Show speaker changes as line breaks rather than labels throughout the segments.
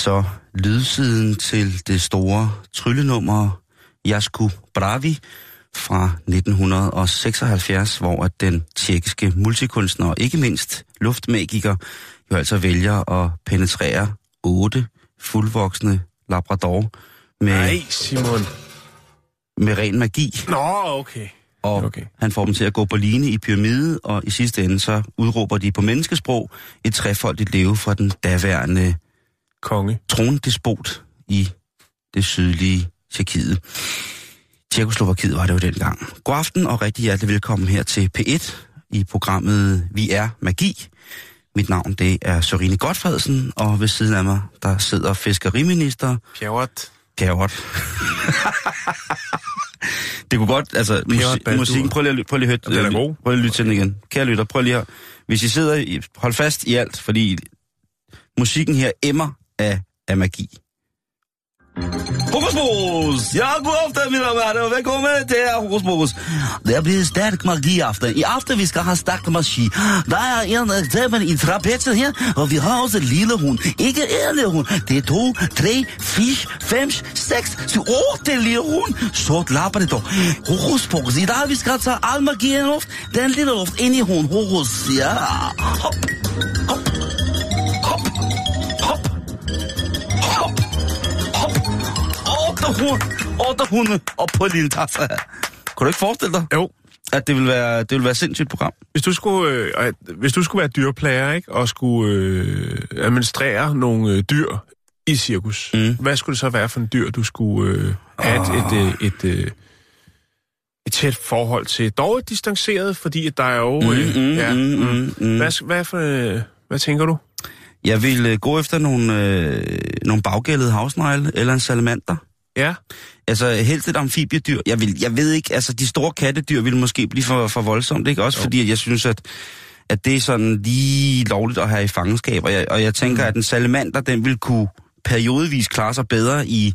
Så lydsiden til det store tryllenummer Jasku Bravi fra 1976, hvor at den tjekkiske multikunstner og ikke mindst luftmagiker jo altså vælger at penetrere otte fuldvoksne labrador med,
Nej, Simon.
med ren magi.
Nå, okay.
Og
Okay.
han får dem til at gå på line i pyramide, og i sidste ende så udråber de på menneskesprog et trefoldigt leve fra den daværende
Konge.
trondespot i det sydlige Tjekkiet. Tjekkoslovakiet var det jo dengang. God aften og rigtig hjertelig velkommen her til P1 i programmet Vi er Magi. Mit navn det er Sørine Godfredsen, og ved siden af mig der sidder fiskeriminister
Pjerrot.
Gerhard. det kunne godt, altså
Baldur.
musikken, prøv lige, prøv lige at
Den er
høre,
god.
prøv lige at lytte til den igen. Kære lytter, prøv lige at, hvis I sidder, hold fast i alt, fordi musikken her emmer af, af magi. Hokus! Ja, god aften, mine damer og. Velkommen til Hokus Pokus. Det bliver stærk magi-aften. I aften vi skal have stærk magi. Der er en eksempel i trapetset her, og vi har også en lille hund. Ikke en lille hund. Det er to, tre, fire, fem, seks, syv, otte lille hund. Så klapper det dog. Hokus Pokus. I dag vi skal tage al magi i luft. Den lille luft ind i hund. Hokus. Ja. Hop. Hop. Otte hunde. Otte hunde op på lille tasse. Kunne du ikke forestille dig,
Jo,
at det vil være, det vil være et sindssygt program?
hvis du skulle, øh, øh, hvis du skulle være dyrplager, ikke, og skulle øh, administrere nogle øh, dyr i cirkus,
Mm.
mm. hvad skulle det så være for en dyr, du skulle øh, have et, et, øh, et, øh, et tæt forhold til? Dog et distanceret, fordi at der er jo... Øh,
mm,
ja,
mm, mm, mm.
Hvad, hvad, for, øh, hvad tænker du?
Jeg vil øh, gå efter nogle, øh, nogle baggældede havsnegle eller en salamander.
Ja,
Altså helst et amfibiedyr. Jeg, vil, jeg ved ikke, altså de store kattedyr vil måske blive for, for voldsomt, ikke? Også jo. fordi jeg synes, at, at det er sådan lige lovligt at have i fangenskab. Og jeg, og jeg tænker, mm. at en salamander, den vil kunne periodevis klare sig bedre i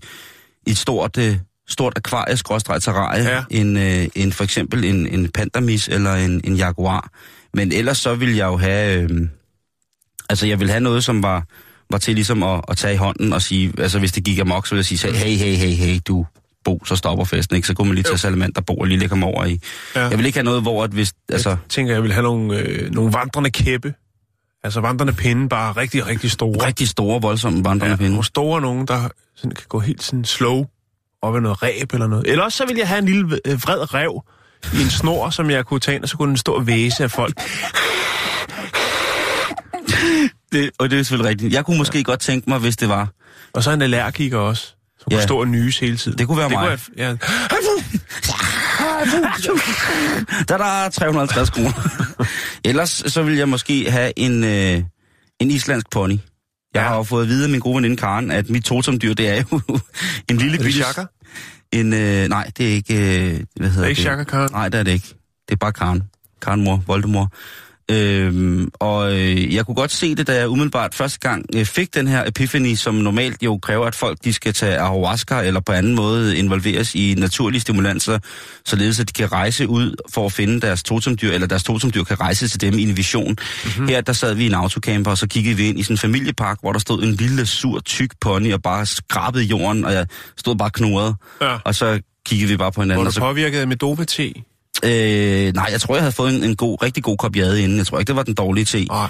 et stort, øh, stort akvarie terrarie
Ja.
end, øh, end for eksempel en, en pandamis eller en, en jaguar. Men ellers så vil jeg jo have... Øh, altså jeg vil have noget, som var, var til ligesom at, at tage i hånden og sige, altså hvis det gik amok, så ville jeg sige, hey, hey, hey, hey, du, Bo, så stopper festen, ikke? Så kunne man lige tage salamander Bo og lige lægge ham over i.
Ja.
Jeg vil ikke have noget, hvor at hvis, altså,
jeg tænker, jeg vil have nogle, øh, nogle vandrende kæppe. Altså vandrende pinde, bare rigtig, rigtig store.
rigtig store, voldsomme vandrende
Ja,
pinde.
nogle store nogen, der sådan kan gå helt sådan slow op ad noget ræb eller noget. Eller også så vil jeg have en lille øh, vred rev i en snor, som jeg kunne tage ind, og så kunne den stå og væse af folk.
Det, og det er selvfølgelig rigtigt. Jeg kunne måske ja. godt tænke mig, hvis det var,
Og så en allergiker også, som kunne
Ja.
stå og nyse hele tiden.
Det kunne være mig.
Kunne jeg, ja.
der er der 350 kroner. Ellers så vil jeg måske have en, øh, en islandsk pony. Jeg
Ja.
har jo fået at vide af min gode veninde Karen, at mit totemdyr, det er jo en lille
Er det
bitte...
Shaka?
En, øh, nej, det er ikke... Øh, hvad hedder
Det er ikke Shaka Khan?
Nej, det er det ikke. Det er bare Karen. Karen mor, Voldemor. Øhm, og øh, jeg kunne godt se det, da jeg umiddelbart første gang øh, fik den her epiphany, som normalt jo kræver, at folk de skal tage ayahuasca eller på anden måde involveres i naturlige stimulanser, således at de kan rejse ud for at finde deres totemdyr, eller deres totemdyr kan rejse til dem i en vision. Mm-hmm. Her der sad vi i en autocamper, og så kiggede vi ind i sådan en familiepark, hvor der stod en lille, sur, tyk pony og bare skrabede jorden, og jeg stod bare knurret.
Ja.
Og så kiggede vi bare på hinanden. Og
du påvirket med dope-te?
Øh, nej, jeg tror, jeg havde fået en, en god, rigtig god kop jade inden. Jeg tror ikke, det var den dårlige te.
Nej.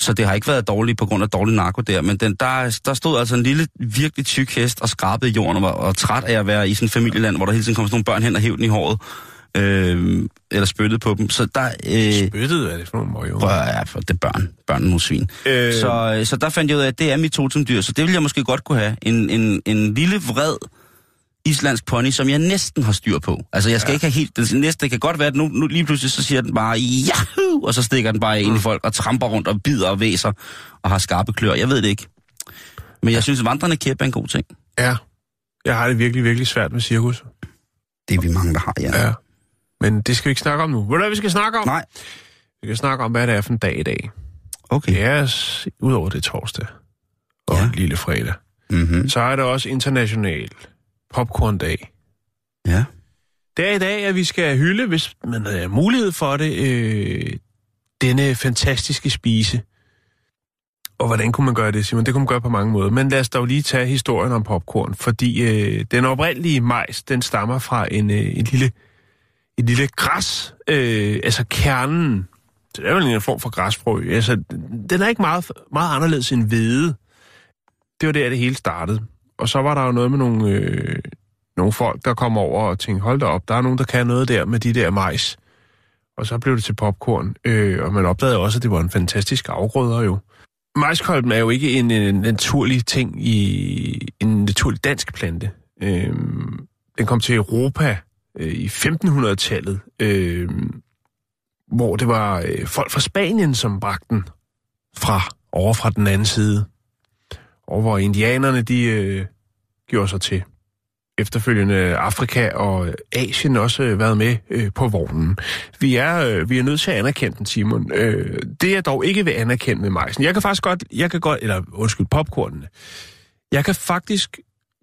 Så det har ikke været dårligt på grund af dårlig narko der. Men den, der, der stod altså en lille, virkelig tyk hest og skrabede i jorden og var og træt af at være i sådan et familieland, hvor der hele tiden kom sådan nogle børn hen og hævde den i håret. Øh, eller spyttet på dem. Så der... Øh,
Spyttet, hvad er det for nogle møger?
ja, for det er børn. Børn er nogle svin.
Øh.
Så, øh, så der fandt jeg ud af, at det er mit totemdyr, så det vil jeg måske godt kunne have. En, en, en lille vred islandsk pony, som jeg næsten har styr på. Altså, jeg skal ja. ikke have helt... Det næste det kan godt være, at nu, nu lige pludselig så siger den bare, Yahoo! og så stikker den bare ind i folk og tramper rundt og bider og væser og har skarpe klør. Jeg ved det ikke. Men jeg synes, at vandrende kæp er en god ting.
Ja. Jeg har det virkelig, virkelig svært med cirkus.
Det er vi mange, der har, ja.
Ja. Men det skal vi ikke snakke om nu. Ved du, hvad vi skal snakke om?
Nej.
Vi skal snakke om, hvad det er for en dag i dag.
Okay.
Det er, s- udover det er torsdag og
Ja.
ja. lille fredag,
Mm-hmm.
så er det også international popcorndag.
Ja.
Det er i dag, at vi skal hylde, hvis man har mulighed for det, øh, denne fantastiske spise. Og hvordan kunne man gøre det, Simon? Det kunne man gøre på mange måder. Men lad os dog lige tage historien om popcorn, fordi øh, den oprindelige majs, den stammer fra en, øh, en lille, et lille græs, øh, altså kernen. Så det er jo en form for græsfrø. Altså, den er ikke meget, meget anderledes end hvede. Det var der, det hele startede. Og så var der jo noget med nogle, øh, nogle folk, der kom over og tænkte, hold da op, der er nogen, der kan noget der med de der majs. Og så blev det til popcorn, øh, og man opdagede også, at det var en fantastisk afgrøder jo. Majskolben er jo ikke en, en naturlig ting i en naturlig dansk plante. Øh, den kom til Europa øh, i 1500-tallet, øh, hvor det var øh, folk fra Spanien, som bragte den fra over fra den anden side. Og hvor indianerne, de øh, gjorde sig til. Efterfølgende Afrika og Asien også øh, været med øh, på vognen. Vi er, øh, vi er nødt til at anerkende den, Simon. Øh, det er dog ikke vil anerkende med majsen. Jeg kan faktisk godt, jeg kan godt, eller undskyld, popcornene. Jeg kan faktisk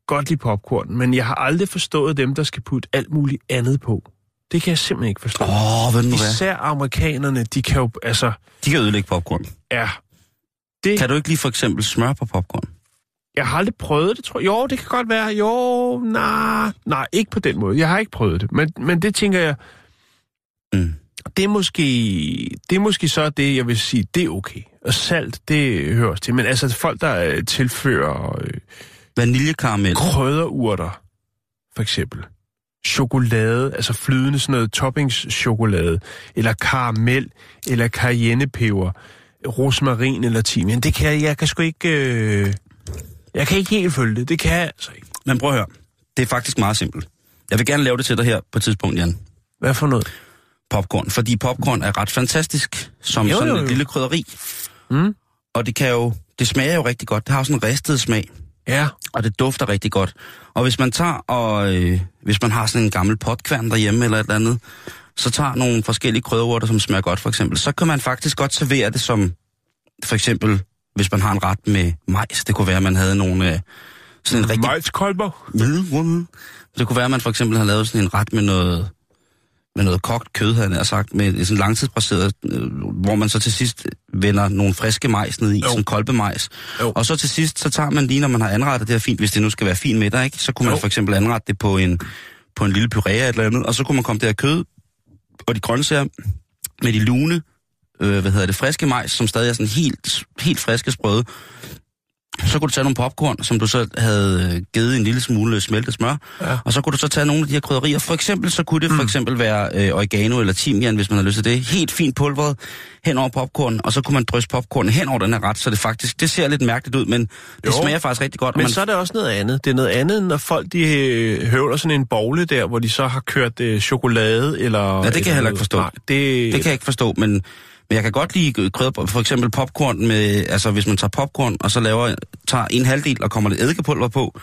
godt lide popcorn, men jeg har aldrig forstået dem, der skal putte alt muligt andet på. Det kan jeg simpelthen ikke forstå.
Åh, oh, ved du hvad?
Især amerikanerne, de kan jo, altså,
De kan ødelægge popcorn.
ja. Det,
Kan du ikke lige for eksempel smør på popcorn?
Jeg har aldrig prøvet det, tror jeg. Jo, det kan godt være. Jo, nej, nej, ikke på den måde. Jeg har ikke prøvet det. Men, men det tænker jeg,
Mm.
det er, måske, det er måske så det, jeg vil sige, det er okay. Og salt, det hører også til. Men altså folk, der øh, tilfører øh,
Vaniljekaramel.
krydderurter, for eksempel. Chokolade, altså flydende sådan noget toppingschokolade, eller karamel, eller cayennepeber, rosmarin eller timian. Det kan jeg, jeg kan sgu ikke... Øh, jeg kan ikke helt følge det. Det kan jeg altså ikke.
Men prøv at høre. Det er faktisk meget simpelt. Jeg vil gerne lave det til dig her på et tidspunkt, Jan.
Hvad for noget?
Popcorn. Fordi popcorn er ret fantastisk som
Jo,
sådan
jo,
et
jo.
lille krydderi.
Mm?
Og det kan jo... Det smager jo rigtig godt. Det har sådan en ristet smag.
Ja.
Og det dufter rigtig godt. Og hvis man tager og... Øh, hvis man har sådan en gammel potkværn derhjemme eller et eller andet, så tager nogle forskellige krydderurter, som smager godt for eksempel, så kan man faktisk godt servere det som... For eksempel, hvis man har en ret med majs. Det kunne være, at man havde nogle... Øh, sådan en rigtig
Majskolber.
det kunne være, at man for eksempel har lavet sådan en ret med noget, med noget kogt kød, havde jeg sagt, med sådan langtidsbaseret, øh, hvor man så til sidst vender nogle friske majs ned i,
Jo.
sådan kolbemajs.
Jo.
Og så til sidst, så tager man lige, når man har anrettet det her fint, hvis det nu skal være fint med dig, ikke? så kunne man
Jo.
for eksempel anrette det på en, på en lille puré eller et eller andet, og så kunne man komme det her kød og de grøntsager med de lune, øh, hvad hedder det, friske majs, som stadig er sådan helt, helt friske sprøde, så kunne du tage nogle popcorn, som du så havde øh, givet en lille smule smeltet smør,
Ja.
og så kunne du så tage nogle af de her krydderier. For eksempel, så kunne det for eksempel være øh, oregano eller timian, hvis man har lyst til det. Helt fint pulveret hen over popcorn, og så kunne man drysse popcorn hen over den her ret, så det faktisk, det ser lidt mærkeligt ud, men det
Jo.
smager faktisk rigtig godt.
Men
man,
så er det også noget andet. Det er noget andet, når folk de øh, høvler sådan en bogle der, hvor de så har kørt øh, chokolade eller...
Ja, det kan jeg heller ikke forstå.
Nej, det,
Det kan jeg ikke forstå, men, men jeg kan godt lide krydder, for eksempel popcorn med, altså hvis man tager popcorn, og så laver, tager en halvdel, og kommer lidt eddikepulver på,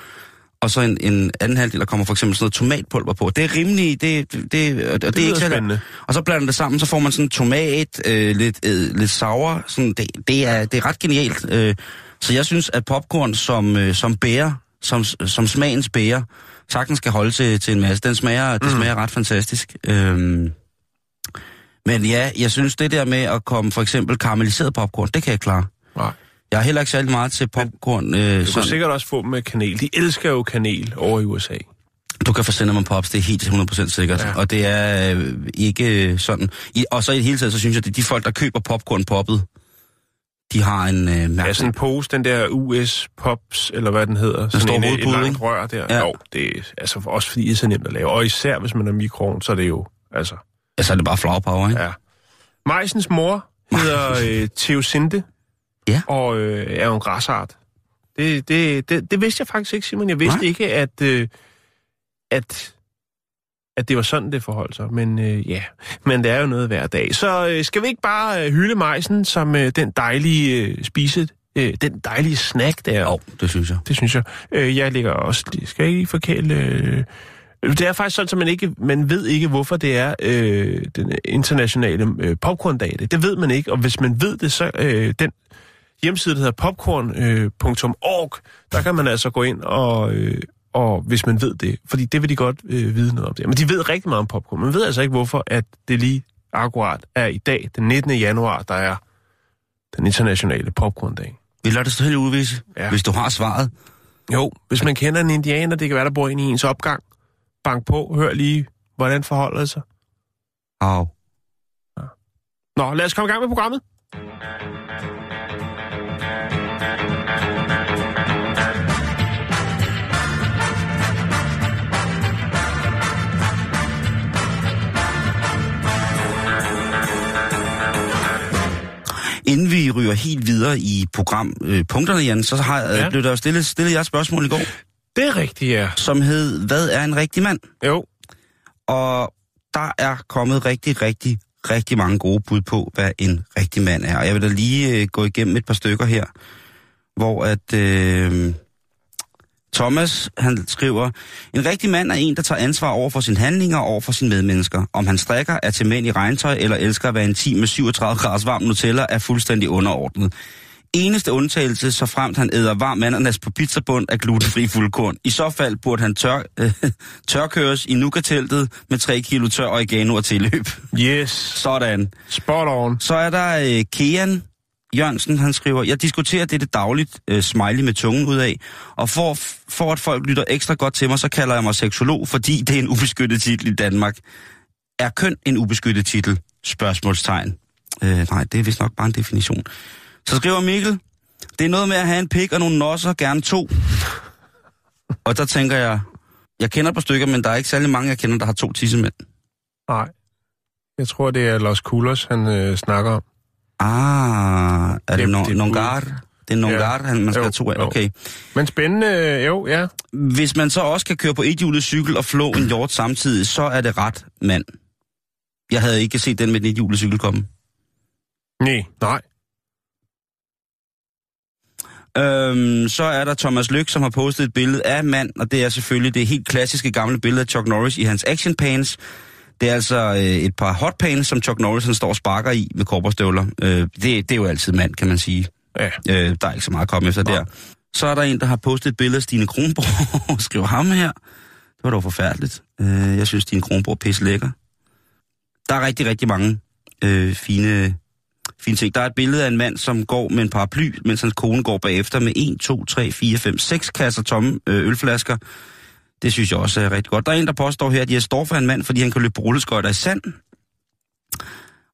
og så en, en anden halvdel, der kommer for eksempel sådan noget tomatpulver på. Det er rimelig, det, det, det, og det, det er ikke
spændende.
Og så blander det sammen, så får man sådan tomat, øh, lidt, øh, lidt sour, sådan, det, det, er, det er ret genialt. Øh, så jeg synes, at popcorn som, øh, som bærer, som, som smagens bærer, sagtens skal holde til, til en masse. Den smager, det smager ret fantastisk. Øhm, men ja, jeg synes det der med at komme for eksempel karamelliseret popcorn, det kan jeg klare.
Nej.
Jeg er heller ikke særlig meget til popcorn. Øh,
Du kan sikkert også få dem med kanel. De elsker jo kanel over i USA.
du kan få cinnamon pops, det er helt 100% sikkert.
Ja.
Ja. Og det er øh, ikke sådan... I, og så i det hele taget, så synes jeg, at de folk, der køber popcorn poppet, de har en øh,
Ja,
mærkelig...
sådan en pose, den der US Pops, eller hvad den hedder. Sådan
står
en,
hovedpude,
et langt
ikke?
rør der.
Ja.
Ja. Jo, det er altså også fordi det er så nemt at lave. Og især hvis man er mikroovn, så er det jo Altså,
Altså, er det bare flower power, ikke?
ja. Majsens mor hedder øh, Theosinte.
Ja.
Og øh, er jo en græsart. Det, det, det, det vidste jeg faktisk ikke, Simon. Jeg vidste
Nej.
ikke, at, øh, at, at det var sådan, det forholdt sig. Men øh, ja, men det er jo noget hver dag. Så øh, skal vi ikke bare øh, hylde majsen som øh, den dejlige øh, spise, øh, den dejlige snack der?
Jo, det synes jeg.
Det synes jeg. Øh, jeg ligger også... Skal jeg ikke forkæle... Øh, det er faktisk sådan, at man, ikke, man ved ikke, hvorfor det er øh, den internationale øh, popcorndag. Det ved man ikke, og hvis man ved det, så øh, den hjemmeside, der hedder popcorn.org, der kan man altså gå ind og, øh, og hvis man ved det, fordi det vil de godt øh, vide noget om det. Men de ved rigtig meget om popcorn. Man ved altså ikke, hvorfor at det lige akkurat er i dag, den 19. januar, der er den internationale popcorndag.
Vi lader det stå helt udvise,
Ja.
hvis du har svaret.
Jo, hvis man kender en indianer, det kan være, der bor inde i ens opgang. Bank på, hør lige, hvordan forholder det sig.
Au.
Nå, lad os komme i gang med programmet.
Inden vi ryger helt videre i programpunkterne, Jan, så har,
Ja.
ja. blev der jo stillet, stillet jeg et spørgsmål i går,
Det er rigtigt, ja.
som hed, hvad er en rigtig mand?
Jo,
Og der er kommet rigtig, rigtig, rigtig mange gode bud på, hvad en rigtig mand er. Og jeg vil da lige øh, gå igennem et par stykker her, hvor at øh, Thomas, han skriver, en rigtig mand er en, der tager ansvar over for sine handlinger og over for sine medmennesker. Om han strikker, er til mænd i regntøj eller elsker at være intim med 37 graders varm Nutella, er fuldstændig underordnet. Eneste undtagelse, så fremt han æder varm ananas på pizzabund af glutenfri fuldkorn. I så fald burde han tør, øh, tørkøres i Nuka-teltet med 3 kilo tør oregano og tilløb.
yes.
Sådan.
Spot on.
Så er der øh, Kean Jørgensen, han skriver, jeg diskuterer dette dagligt øh, smiley med tungen ud af, og for, for at folk lytter ekstra godt til mig, så kalder jeg mig seksolog, fordi det er en ubeskyttet titel i Danmark. Er køn en ubeskyttet titel? Spørgsmålstegn. Øh, nej, det er vist nok bare en definition. Så skriver Mikkel, det er noget med at have en pik og nogle nosser, gerne to. Og der tænker jeg, jeg kender et par stykker, men der er ikke særlig mange, jeg kender, der har to tissemænd.
Nej. Jeg tror, det er Los Coolers, han øh, snakker om.
Ah, er det,
Det-
no,
det
nongar? Det er nongar,
Ja.
han man skal
Jo,
have to af.
jo.
Okay.
Men spændende, øh, jo, ja.
Hvis man så også kan køre på ethjulet cykel og flå en hjort samtidig, så er det ret mand. Jeg havde ikke set den med den ethjulet cykel komme.
Nej, nej.
Øhm, så er der Thomas Lyk, som har postet et billede af mand, og det er selvfølgelig det helt klassiske gamle billede af Chuck Norris i hans action pants. Det er altså øh, et par hot pants, som Chuck Norris han står og sparker i med korporstøvler. Øh, det, det er jo altid mand, kan man sige.
Ja.
Øh, der er ikke så meget at komme efter der. Så er der en, der har postet et billede af Stine Kronborg og skriver ham her. Det var dog forfærdeligt. Øh, jeg synes, Stine Kronborg er pisse lækker. Der er rigtig, rigtig mange øh, fine, fine. Der er et billede af en mand, som går med en paraply, mens hans kone går bagefter med 1, 2, 3, 4, 5, 6 kasser tomme øh, ølflasker. Det synes jeg også er rigtig godt. Der er en, der påstår her, at jeg står for en mand, fordi han kan løbe rulleskøjter i sand.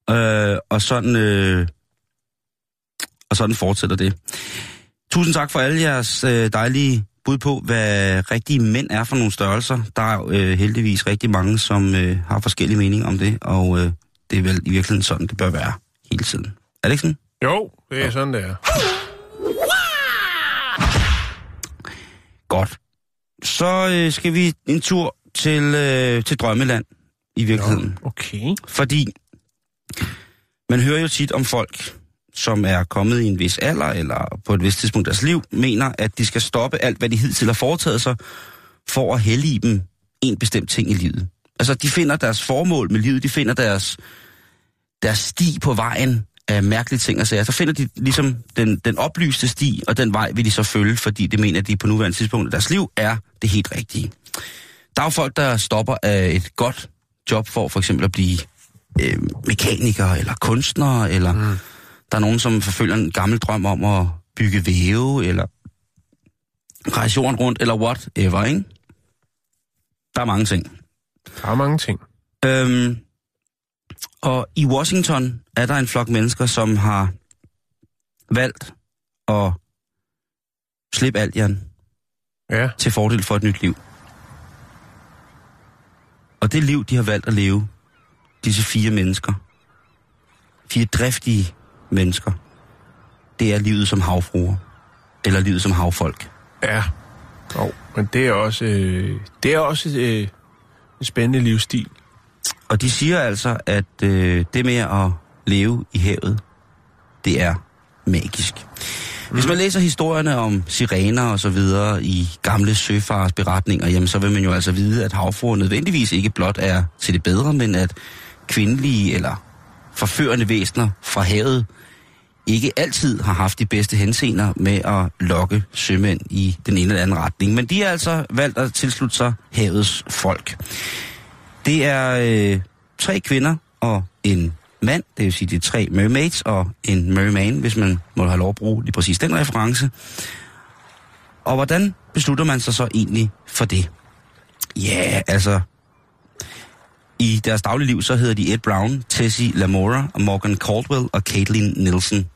Øh, og sådan... Øh, og sådan fortsætter det. Tusind tak for alle jeres øh, dejlige bud på, hvad rigtige mænd er for nogle størrelser. Der er øh, heldigvis rigtig mange, som øh, har forskellige meninger om det, og øh, det er vel i virkeligheden sådan, det bør være hele tiden. Er det ikke sådan?
Jo, det er sådan, det er.
Godt. Så øh, skal vi en tur til, øh, til Drømmeland i virkeligheden.
Okay.
Fordi man hører jo tit om folk, som er kommet i en vis alder, eller på et vist tidspunkt af deres liv, mener, at de skal stoppe alt, hvad de hidtil har foretaget sig, for at hellige dem en bestemt ting i livet. Altså, de finder deres formål med livet, de finder deres, deres sti på vejen af mærkelige ting og sager. Så finder de ligesom den, den oplyste sti, og den vej vil de så følge, fordi de mener, at de på nuværende tidspunkt af deres liv er det helt rigtige. Der er jo folk, der stopper af et godt job for for eksempel at blive øh, mekaniker eller kunstner, eller mm. der er nogen, som forfølger en gammel drøm om at bygge væve, eller rejse jorden rundt, eller whatever, ikke? Der er mange ting.
Der er mange ting.
Øhm, og i Washington er der en flok mennesker, som har valgt at slippe alt, Jan,
Ja.
til fordel for et nyt liv. Og det liv, de har valgt at leve, disse fire mennesker, fire driftige mennesker, det er livet som havfruer. Eller livet som havfolk.
Ja. Jo, men det er også, øh, det er også øh, en spændende livsstil.
Og de siger altså, at øh, det med at leve i havet, det er magisk. Hvis man læser historierne om sirener og så videre i gamle søfares beretninger, jamen så vil man jo altså vide, at havfruer nødvendigvis ikke blot er til det bedre, men at kvindelige eller forførende væsener fra havet ikke altid har haft de bedste henseender med at lokke sømænd i den ene eller anden retning. Men de har altså valgt at tilslutte sig havets folk. Det er øh, tre kvinder og en mand, det vil sige de tre mermaids og en merman, hvis man må have lov at bruge lige præcis den reference. Og hvordan beslutter man sig så egentlig for det? Ja, altså, i deres daglige liv, så hedder de Ed Brown, Tessie Lamora, Morgan Caldwell og Caitlin Nielsen.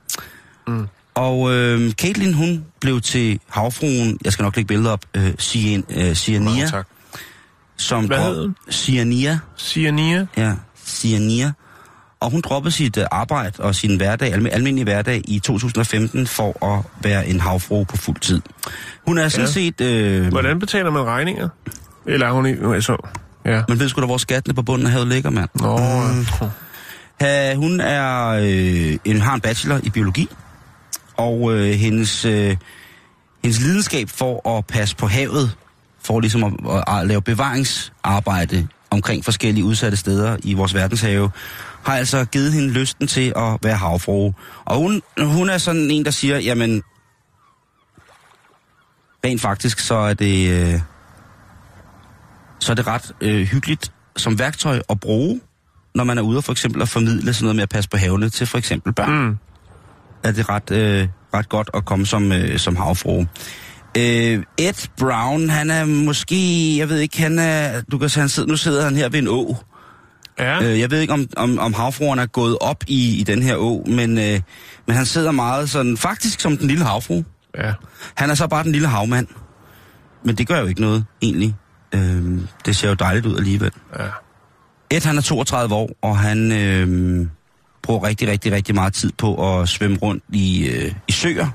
Mm. Og øh, Caitlin, hun blev til havfruen, jeg skal nok lægge billeder op, øh, Cyan, øh, Cyania,
Nå, tak.
Som
Hvad hed hun?
Cyania,
Cyania.
ja, Cyania. Og hun droppede sit øh, arbejde og sin hverdag, alme, almindelige hverdag i 2015 for at være en havfrue på fuld tid. Hun er sådan
Ja.
set... Øh,
Hvordan betaler man regninger? Eller er hun jeg så... Ja.
man ved sgu da, hvor skattene på bunden af havet ligger, mand.
Nå, mm.
Ha, hun er øh, en, har en bachelor i biologi, og øh, hendes, øh, hendes lidenskab for at passe på havet, for ligesom at, at, lave bevaringsarbejde omkring forskellige udsatte steder i vores verdenshave, har altså givet hende lysten til at være havfrue. Og hun, hun er sådan en, der siger, jamen, rent faktisk, så er det, øh, så er det ret øh, hyggeligt som værktøj at bruge, når man er ude og for eksempel at formidle sådan noget med at passe på havene til for eksempel børn.
Mm.
Er det ret, øh, ret godt at komme som, øh, som havfrue. Øh, Ed Brown, han er måske, jeg ved ikke, han er, du kan han sidder, nu sidder han her ved en å.
Ja.
Øh, jeg ved ikke, om, om, om havfruerne er gået op i, i den her å, men, øh, men han sidder meget sådan, faktisk som den lille havfrue.
ja.
Han er så bare den lille havmand. Men det gør jo ikke noget, egentlig. Øh, det ser jo dejligt ud alligevel.
Ja.
Ed, han er 32 år, og han øh, bruger rigtig, rigtig, rigtig meget tid på at svømme rundt i, øh, i søer.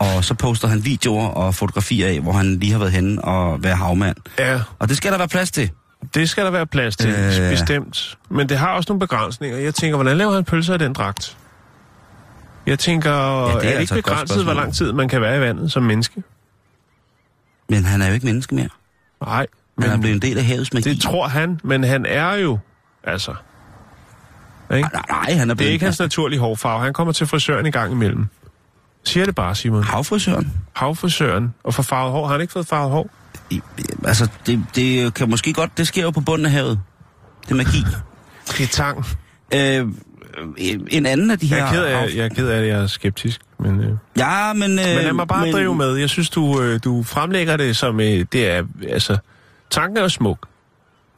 Og så poster han videoer og fotografier af, hvor han lige har været henne og være havmand.
Ja,
Og det skal der være plads til.
det skal der være plads til,
Øh.
bestemt. Men det har også nogle begrænsninger. Jeg tænker, hvordan laver han pølser i den dragt? Jeg tænker,
det er
ja, er, det
altså
ikke begrænset, hvor lang tid man kan være i vandet som menneske?
Men han er jo ikke menneske mere.
Nej,
Han er
men
blevet en del af havets magi.
det tror han, men han er jo, altså... Ikke?
Nej, nej, han er
Det er
blevet
ikke hans naturlige hårfarve. Han kommer til frisøren en gang imellem. Siger det bare, Simon.
havfrisøren.
Havfrisøren. Og for farvet hår. Har han ikke fået farvet hår?
I- Altså, det, det kan måske godt, det sker jo på bunden af havet. Det er magi.
Det er tang.
øh, en anden af de her...
Jeg er ked af, jeg er, ked af at jeg er skeptisk. Men, øh,
Ja, men... Øh,
men lad mig bare
men,
drive med. Jeg synes, du, øh, du fremlægger det som... Øh, det er, altså, tanken er smuk.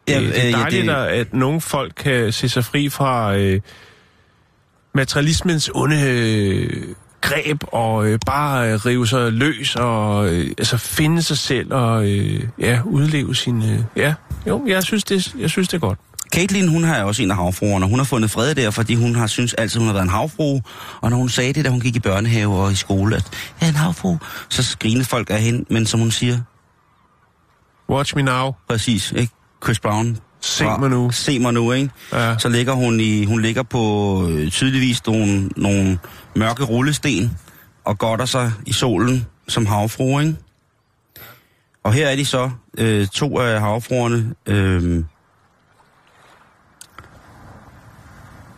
Ja,
det, det
øh,
er
ja,
dejligt,
det-
at, at nogle folk kan se sig fri fra øh, materialismens onde øh, greb og øh, bare øh, rive sig løs og øh, altså finde sig selv og øh, ja, udleve sin... Øh, ja, jo, jeg synes, det, jeg synes, det er godt.
Caitlin, hun har også en af havfruerne. Hun har fundet fred der, fordi hun har synes altid, hun har været en havfrue. Og når hun sagde det, da hun gik i børnehave og i skole, at jeg er en havfrue, så grinede folk af hende. Men som hun siger,
Watch me now.
præcis, ikke? Chris Brown.
Se mig nu.
Se mig nu, ikke?
Ja.
Så ligger hun i, hun ligger på øh, tydeligvis nogle, nogle mørke rullesten og godter sig i solen som havfrue, ikke? Og her er de så, øh, to af havfruerne, øh,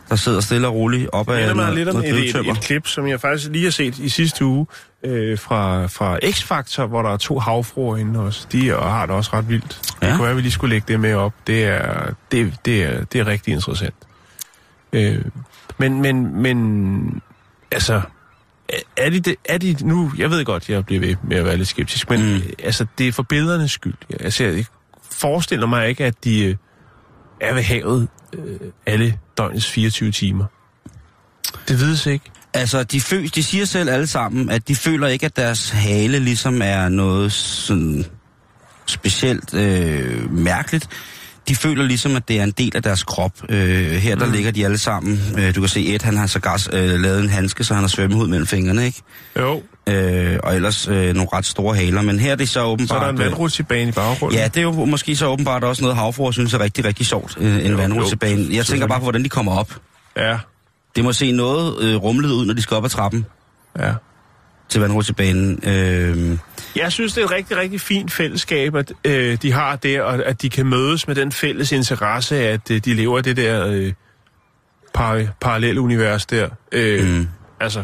der sidder stille og roligt op ad
mig
noget,
lidt om et, et, et klip, som jeg faktisk lige har set i sidste uge øh, fra, fra X-Factor, hvor der er to havfruer inde også. De er- har det også ret vildt. Ja. Det kunne være, vi lige skulle lægge det med op. Det er, det, det er, det er rigtig interessant. Øh, men, men, men, altså, er- de, det, er de nu, jeg ved godt, jeg bliver ved med at være lidt skeptisk, men
mm.
altså, det er for billedernes skyld. Altså, jeg forestiller mig ikke, at de øh, er ved havet øh, alle døgnets 24 timer. Det vides ikke.
Altså, de, føl, de siger selv alle sammen, at de føler ikke, at deres hale ligesom er noget sådan specielt øh, mærkeligt. de føler ligesom, at det er en del af deres krop. Øh, her der mm. ligger de alle sammen. Øh, du kan se, Ed han har sågar øh, lavet en handske, så han har svømmehud mellem fingrene, ikke?
Jo.
Øh, og ellers øh, nogle ret store haler. Men her er det så åbenbart...
Så er der en
øh,
vandrutsibane i baggrunden.
Ja, det er jo måske så åbenbart også noget, havfruer synes er rigtig, rigtig sjovt. Øh, en
jo,
Jeg tænker bare på, hvordan de kommer op.
Ja,
Det må se noget øh, rumlet ud, når de skal op ad trappen
ja.
til vandrutsjebanen. Øh,
Jeg synes, det er et rigtig, rigtig fint fællesskab, at øh, de har det, og at de kan mødes med den fælles interesse, at øh, de lever det der øh, par, parallelle univers der. Øh,
Mm.
Altså,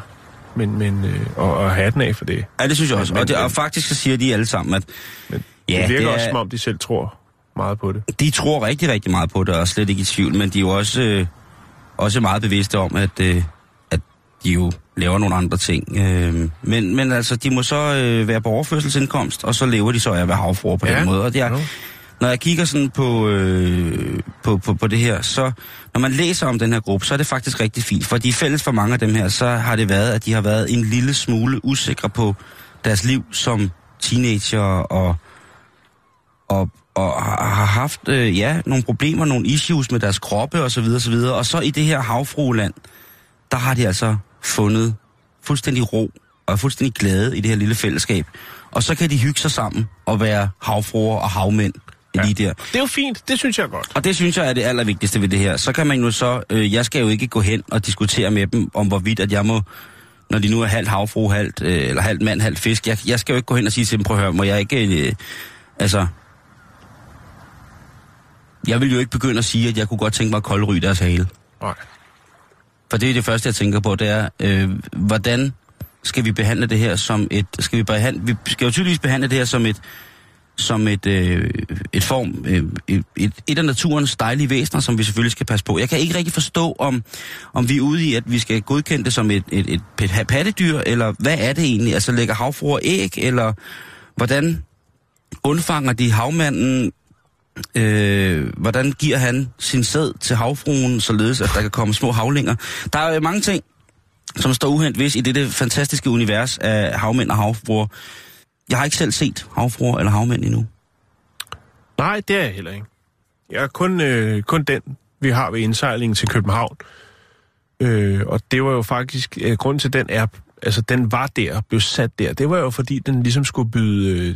men, men øh, og, og hatten af for det.
ja, det synes jeg også.
Men-
Og, det, og faktisk så siger de alle sammen, at
Men
Ja,
det virker
det er-
også, som om de selv tror meget på det.
de tror rigtig, rigtig meget på det, og er slet ikke i tvivl, men de er jo også, øh, også meget bevidste om, at, øh, at de jo laver nogle andre ting. Øh, men, men altså, de må så øh, være på overførselsindkomst, og så lever de så af at være havfruer på
Ja.
den måde. Og det er,
Jo.
når jeg kigger sådan på, øh, på, på, på det her, så når man læser om den her gruppe, så er det faktisk rigtig fint. Fordi fælles for mange af dem her, så har det været, at de har været en lille smule usikre på deres liv som teenager og, og, og har haft øh, ja, nogle problemer, nogle issues med deres kroppe osv. Og, så videre. og så i det her havfrueland, der har de altså fundet fuldstændig ro og er fuldstændig glade i det her lille fællesskab. Og så kan de hygge sig sammen og være havfruer og havmænd ja. lige der.
Det er jo fint, det synes jeg godt.
Og det synes jeg er det allervigtigste ved det her. Så kan man jo så, øh, jeg skal jo ikke gå hen og diskutere med dem om hvorvidt, at jeg må, når de nu er halvt havfru, halvt, øh, eller halvt mand, halvt fisk, jeg, jeg skal jo ikke gå hen og sige til dem, prøv at høre, må jeg ikke, øh, altså, jeg vil jo ikke begynde at sige, at jeg kunne godt tænke mig at koldryge deres hale.
Nej.
For det er det første, jeg tænker på, det er, øh, hvordan skal vi behandle det her som et... Skal vi, behandle, vi skal jo tydeligvis behandle det her som et som et, øh, et form, øh, et, et, et af naturens dejlige væsener, som vi selvfølgelig skal passe på. Jeg kan ikke rigtig forstå, om, om vi er ude i, at vi skal godkende det som et, et, et, et pattedyr, eller hvad er det egentlig? Altså lægger havfruer æg, eller hvordan undfanger de havmanden? Øh, hvordan giver han sin sæd til havfruen, således at der kan komme små havlinger? Der er jo mange ting, som står uhent hvis i dette fantastiske univers af havmænd og havfruer. Jeg har ikke selv set havfruer eller havmænd endnu.
Nej, det er jeg heller ikke. Jeg er kun, øh, kun den, vi har ved indsejlingen til København. Øh, og det var jo faktisk, øh, grund til den er, altså den var der, blev sat der, det var jo fordi, den ligesom skulle byde øh,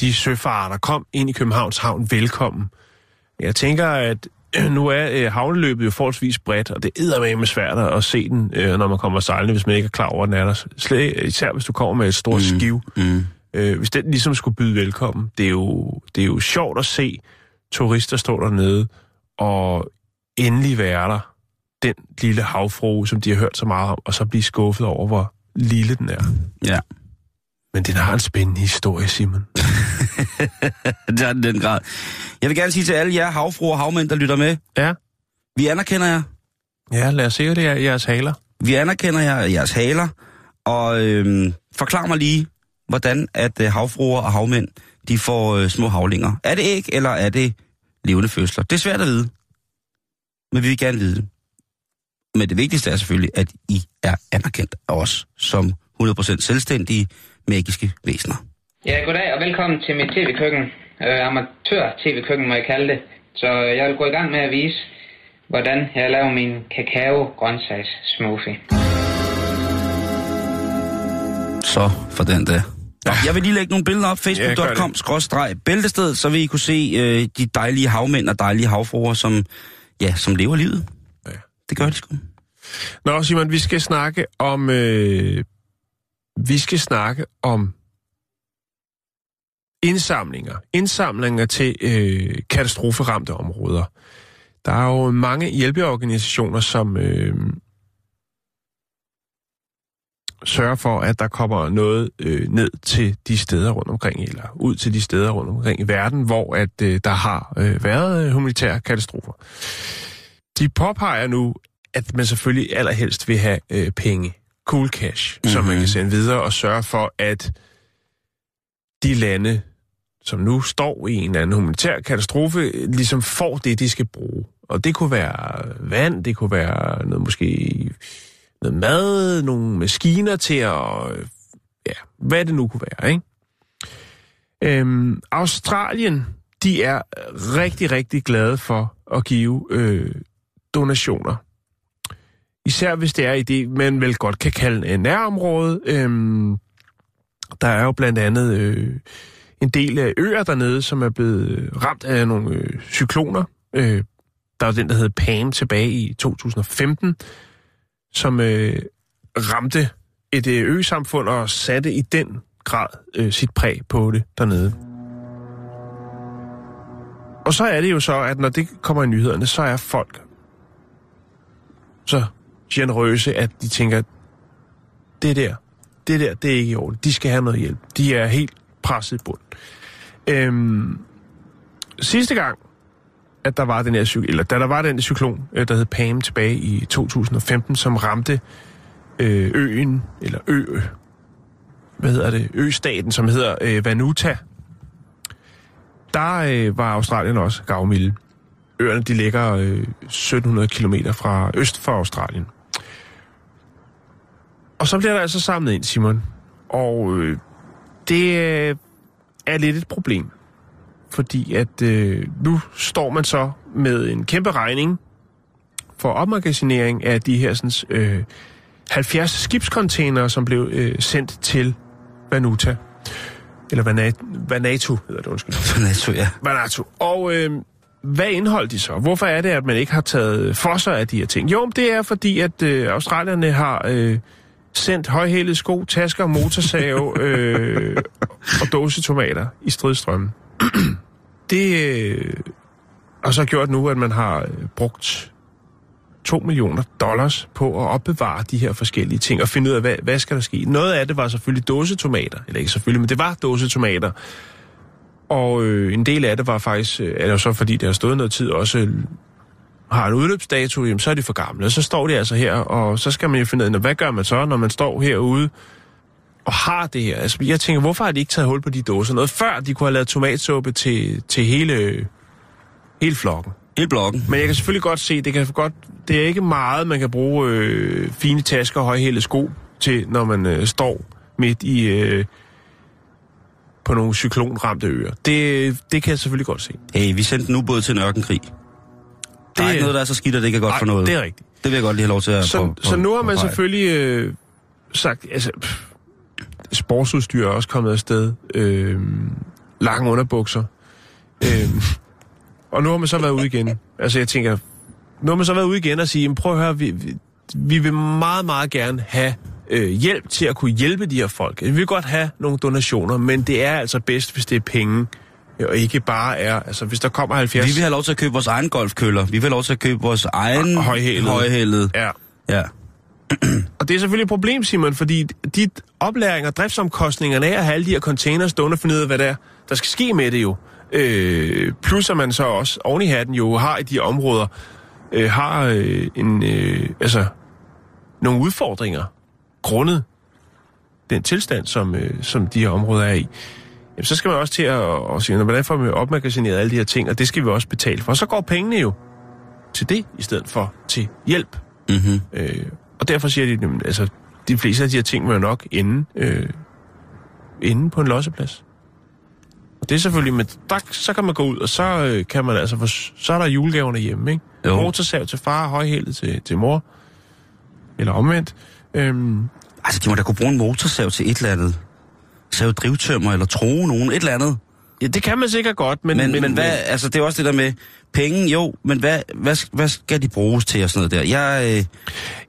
de søfarer, der kom ind i Københavns Havn, velkommen. Jeg tænker, at øh, nu er øh, havneløbet jo forholdsvis bredt, og det er med svært at se den, øh, når man kommer sejlende, hvis man ikke er klar over, at den er der. Slet, især hvis du kommer med et stort mm. skiv.
Mm.
Øh, hvis den ligesom skulle byde velkommen, det er, jo, det er jo sjovt at se turister stå dernede og endelig være der. Den lille havfrue, som de har hørt så meget om, og så blive skuffet over, hvor lille den er.
Ja,
Men den har en spændende historie, Simon.
det er den den grad. Jeg vil gerne sige til alle jer havfruer og havmænd, der lytter med,
Ja.
vi anerkender jer.
Ja, lad os se, det er jeres haler.
Vi anerkender jer, jeres haler, og øhm, forklar mig lige, hvordan at øh, havfruer og havmænd, de får øh, små havlinger. Er det æg, eller er det levende fødsler? Det er svært at vide, men vi vil gerne vide det. Men det vigtigste er selvfølgelig, at I er anerkendt af os som 100% selvstændige, magiske væsener.
Ja, goddag og velkommen til mit tv-køkken. Øh, Amatør-tv-køkken må jeg kalde det. Så jeg vil gå i gang med at vise, hvordan jeg laver min kakao-grøntsags-smoothie.
Så for den der. Nå, jeg vil lige lægge nogle billeder op. Facebook.com bæltested, så vil I kunne se øh, de dejlige havmænd og dejlige havfruer, som, ja, som lever livet.
Ja.
Det gør de sgu.
Nå, Simon, vi skal snakke om... Øh, vi skal snakke om indsamlinger. Indsamlinger til øh, katastroferamte områder. Der er jo mange hjælpeorganisationer, som øh, sørger for, at der kommer noget øh, ned til de steder rundt omkring, eller ud til de steder rundt omkring i verden, hvor at øh, der har øh, været øh, humanitære katastrofer. De påpeger nu, at man selvfølgelig allerhelst vil have øh, penge, cool cash, mm-hmm. som man kan sende videre og sørge for, at de lande, som nu står i en eller anden humanitær katastrofe, ligesom får det, de skal bruge. Og det kunne være vand, det kunne være noget måske noget mad, nogle maskiner til at... Ja, hvad det nu kunne være, ikke? Øhm, Australien, de er rigtig, rigtig glade for at give øh, donationer. Især hvis det er i det, man vel godt kan kalde en nærområde. Øhm, der er jo blandt andet øh, en del af øer dernede, som er blevet øh, ramt af nogle øh, cykloner. Øh, der var den, der hed Pam tilbage i 2015, som øh, ramte et øh, ø-samfund og satte i den grad øh, sit præg på det dernede. Og så er det jo så, at når det kommer i nyhederne, så er folk så generøse, at de tænker, det der, det der, det er ikke i orden. De skal have noget hjælp. De er helt presset i bund. Øhm, sidste gang, at der var den her cyklon, eller da der var den cyklon, øh, der hed Pam tilbage i 2015, som ramte øh, øen, eller ø, hvad hedder det, østaten, som hedder øh, Vanuta, der øh, var Australien også gavmilde. Øerne, de ligger øh, 1700 km fra øst for Australien. Og så bliver der altså samlet ind, Simon. Og øh, det øh, er lidt et problem. Fordi at øh, nu står man så med en kæmpe regning for opmagasinering af de her sådan, øh, 70 skibscontainere, som blev øh, sendt til Vanuta. Eller Vanat, Vanatu, hedder det, undskyld.
Vanuatu, ja.
Vanuatu. Og øh, hvad indeholdt de så? Hvorfor er det, at man ikke har taget for sig af de her ting? Jo, det er fordi, at øh, australierne har øh, sendt højhælede sko, tasker, motorsave øh, og dåsetomater i stridstrømmen. det øh, har så gjort nu, at man har øh, brugt 2 millioner dollars på at opbevare de her forskellige ting og finde ud af, hvad, hvad skal der ske. Noget af det var selvfølgelig dåsetomater, eller ikke selvfølgelig, men det var dåsetomater. Og øh, en del af det var faktisk, øh, eller så fordi det har stået noget tid, også øh, har en udløbsdato, jamen så er de for gamle. Så står de altså her, og så skal man jo finde ud af, hvad gør man så, når man står herude og har det her? Altså, jeg tænker, hvorfor har de ikke taget hul på de dåser? Noget før de kunne have lavet tomatsuppe til, til hele, hele flokken.
Hele blokken.
Men jeg kan selvfølgelig godt se, det kan godt, det er ikke meget, man kan bruge øh, fine tasker og højhælede sko til, når man øh, står midt i øh, på nogle cyklonramte øer. Det, det kan jeg selvfølgelig godt se.
Hey, vi sendte en ubåd til en ørkenkrig. Der er
Det-
ikke noget, der er så skidt, at det ikke er godt
Ej,
for noget.
det er rigtigt.
Det vil jeg godt lige have lov til at
Så,
prøve-
så
prøve-
nu har man selvfølgelig øh, sagt, altså, pff, sportsudstyr er også kommet afsted. Øh, lange underbukser. Øh, og nu har man så været ude igen. Altså jeg tænker, nu har man så været ude igen og sige, "Jamen, prøv at høre, vi, vi, vi vil meget, meget gerne have øh, hjælp til at kunne hjælpe de her folk. Vi vil godt have nogle donationer, men det er altså bedst, hvis det er penge, og ikke bare er, altså hvis der kommer 70...
Vi vil have lov til at købe vores egen golfkøller. Vi vil have lov til at købe vores egen
Højhælede.
højhælede.
Ja,
Ja.
Og det er selvfølgelig et problem, Simon, fordi de oplæring og driftsomkostningerne af at have alle de her containers stående af, hvad der, der skal ske med det jo. Øh, plus at man så også oven i hatten jo har i de områder, øh, har øh, en, øh, altså, nogle udfordringer grundet den tilstand, som, øh, som de her områder er i. Jamen, så skal man også til at, at sige, "Nå, hvordan får vi opmagasineret alle de her ting, og det skal vi også betale for. Og så går pengene jo til det, i stedet for til hjælp.
Mm-hmm.
Øh, og derfor siger de, jamen, altså, de fleste af de her ting må jo nok ende, øh, ende på en losseplads. Og det er selvfølgelig, men der, så kan man gå ud, og så øh, kan man altså, få, så er der julegaverne hjemme, ikke?
Jo.
Motorsav til far, højhældet til, til mor. Eller omvendt. Øhm,
Altså, de må da kunne bruge en motorsav til et eller andet. Save drivtømmer eller tro nogen, et eller andet.
ja, det kan man sikkert godt, men...
Men, men, men hvad, altså, det er også det der med penge, jo, men hvad, hvad, hvad skal de bruges til og sådan noget der? Jeg, øh,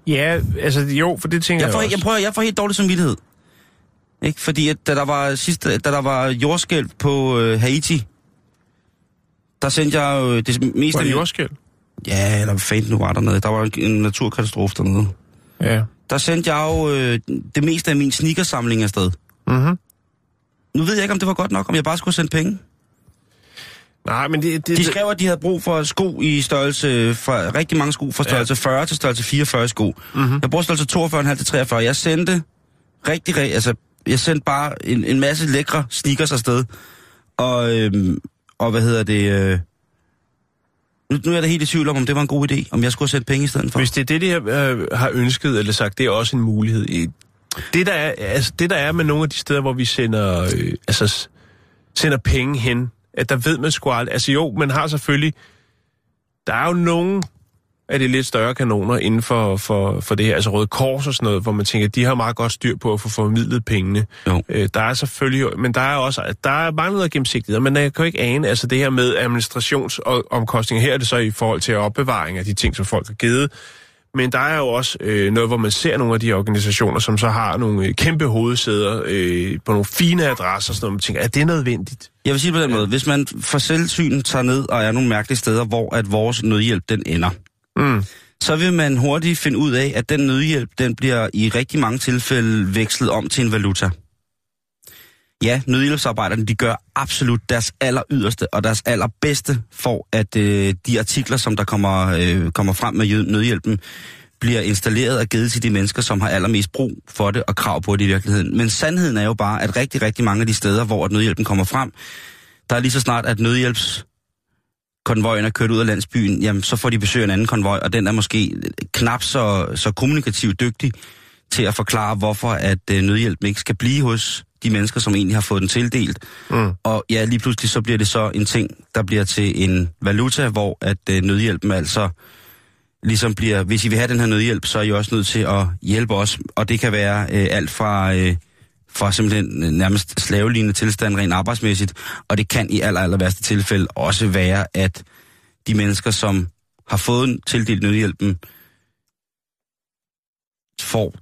Ja, altså jo, for det tænker
jeg,
jeg,
får,
også.
jeg, prøver, jeg får helt dårlig samvittighed. Ikke? Fordi at, da der var sidste, da der var jordskælv på øh, Haiti, der sendte jeg jo det meste...
Var det jordskæld?
Ja, eller hvad fanden nu var dernede. Der var en, naturkatastrofe dernede.
Ja.
Der sendte jeg jo øh, det meste af min sneakersamling afsted.
Mm-hmm.
Nu ved jeg ikke, om det var godt nok, om jeg bare skulle sende penge.
Nej, men det... det
De skrev, at de havde brug for sko i størrelse, fra, rigtig mange sko fra størrelse ja. 40 til størrelse 44 sko. Mm-hmm. Jeg brugte størrelse 42,5 til 43. Jeg sendte rigtig, altså, jeg sendte bare en, en masse lækre sneakers afsted. Og, øhm, og hvad hedder det, øh, nu, nu er jeg da helt i tvivl om, om det var en god idé, om jeg skulle sætte penge i stedet for.
Hvis det er det, de har, øh, har ønsket eller sagt, det er også en mulighed. Det der, er, altså, det, der er med nogle af de steder, hvor vi sender, øh, altså, sender penge hen at der ved man sgu aldrig... Altså jo, man har selvfølgelig... Der er jo nogen af de lidt større kanoner inden for, for, for det her, altså Røde Kors og sådan noget, hvor man tænker, de har meget godt styr på at få formidlet pengene.
Jo.
Øh, der er selvfølgelig, men der er også, der er mange noget gennemsigtighed, men jeg kan jo ikke ane, altså det her med administrationsomkostninger, her er det så i forhold til opbevaring af de ting, som folk har givet, men der er jo også øh, noget, hvor man ser nogle af de organisationer, som så har nogle øh, kæmpe hovedsæder øh, på nogle fine adresser, sådan noget, man tænker, er det nødvendigt?
Jeg vil sige på den måde, hvis man for selvsyn tager ned og er nogle mærkelige steder, hvor at vores nødhjælp den ender,
Mm.
så vil man hurtigt finde ud af, at den nødhjælp, den bliver i rigtig mange tilfælde vekslet om til en valuta. Ja, nødhjælpsarbejderne, de gør absolut deres aller yderste og deres allerbedste for, at øh, de artikler, som der kommer, øh, kommer frem med nødhjælpen, bliver installeret og givet til de mennesker, som har allermest brug for det og krav på det i virkeligheden. Men sandheden er jo bare, at rigtig, rigtig mange af de steder, hvor at nødhjælpen kommer frem, der er lige så snart, at nødhjælps konvojen er kørt ud af landsbyen, jamen så får de besøg af en anden konvoj, og den er måske knap så, så kommunikativt dygtig til at forklare, hvorfor at øh, nødhjælpen ikke skal blive hos de mennesker, som egentlig har fået den tildelt.
Mm.
Og ja, lige pludselig så bliver det så en ting, der bliver til en valuta, hvor at øh, nødhjælpen altså ligesom bliver, hvis I vil have den her nødhjælp, så er I også nødt til at hjælpe os. Og det kan være øh, alt fra, øh, fra simpelthen øh, nærmest slavelignende tilstand rent arbejdsmæssigt, og det kan i aller, aller værste tilfælde også være, at de mennesker, som har fået tildelt nødhjælpen, får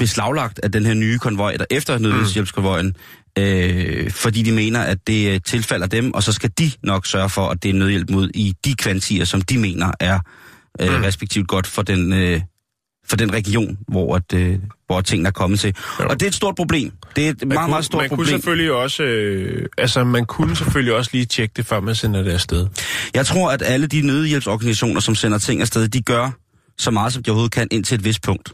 beslaglagt af den her nye konvoj, der efter nødhjælpskonvojen, øh, fordi de mener, at det øh, tilfalder dem, og så skal de nok sørge for, at det er nødhjælp mod i de kvantier, som de mener er øh,
Mm.
respektivt godt for den, øh, for den region, hvor, at, øh, hvor tingene er kommet til.
Jo.
Og det er et stort problem. Det er et meget,
kunne,
meget stort
man kunne
problem.
selvfølgelig også, øh, altså man kunne selvfølgelig også lige tjekke det, før man sender det afsted.
Jeg tror, at alle de nødhjælpsorganisationer, som sender ting afsted, de gør så meget, som de overhovedet kan, indtil et vist punkt.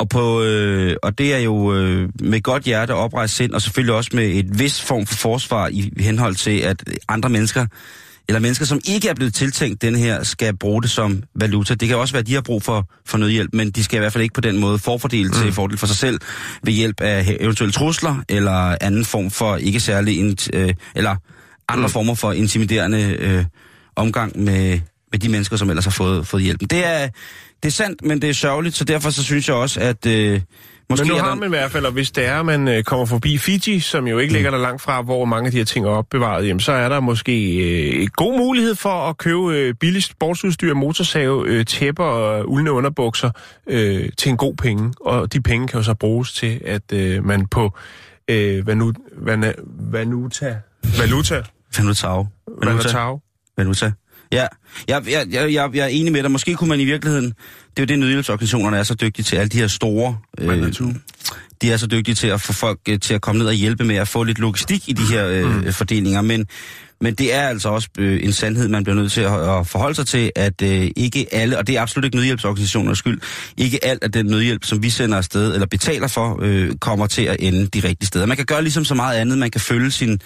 Og, på, øh, og det er jo øh, med godt hjerte oprejst sind, og selvfølgelig også med et vis form for forsvar i henhold til, at andre mennesker, eller mennesker, som ikke er blevet tiltænkt den her, skal bruge det som valuta. Det kan også være, at de har brug for, for nødhjælp, men de skal i hvert fald ikke på den måde forfordele mm. til fordel for sig selv ved hjælp af eventuelle trusler, eller anden form for ikke særlig, øh, eller andre mm. former for intimiderende øh, omgang med, med de mennesker, som ellers har fået, fået hjælpen. Det er, det er sandt, men det er sørgeligt, så derfor så synes jeg også, at øh, måske
Men nu har man i hvert fald, og hvis det er, at man øh, kommer forbi Fiji, som jo ikke ligger der langt fra, hvor mange af de her ting er opbevaret, jamen, så er der måske øh, god mulighed for at købe øh, billigt sportsudstyr, motorsave, øh, tæpper og uldne underbukser øh, til en god penge. Og de penge kan jo så bruges til, at øh, man på øh, vanu, vana, valuta, valuta,
Vanutau.
valuta,
Valuta. Ja, jeg, jeg, jeg, jeg, jeg er enig med dig. Måske kunne man i virkeligheden... Det er jo det, nødhjælpsorganisationerne er så dygtige til. Alle de her store... Øh, de er så dygtige til at få folk øh, til at komme ned og hjælpe med at få lidt logistik i de her øh, mm. fordelinger. Men, men det er altså også øh, en sandhed, man bliver nødt til at, at forholde sig til, at øh, ikke alle, og det er absolut ikke nødhjælpsorganisationers skyld, ikke alt af den nødhjælp, som vi sender afsted eller betaler for, øh, kommer til at ende de rigtige steder. Man kan gøre ligesom så meget andet. Man kan følge sin,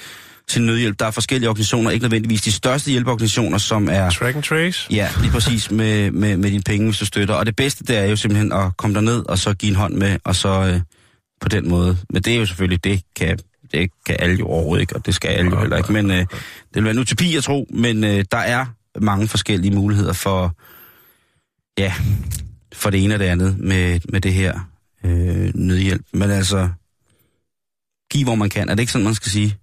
sin nødhjælp. Der er forskellige organisationer, ikke nødvendigvis de største hjælpeorganisationer, som er...
Track and trace.
Ja, lige præcis med, med, med dine penge, hvis du støtter. Og det bedste, det er jo simpelthen at komme derned, og så give en hånd med, og så øh, på den måde. Men det er jo selvfølgelig, det kan, det kan alle jo overhovedet ikke, og det skal alle jo heller ikke. Men øh, det vil være en utopi, jeg tror, men øh, der er mange forskellige muligheder for, ja, for det ene og det andet med, med det her øh, nødhjælp. Men altså, giv hvor man kan. Er det ikke sådan, man skal sige?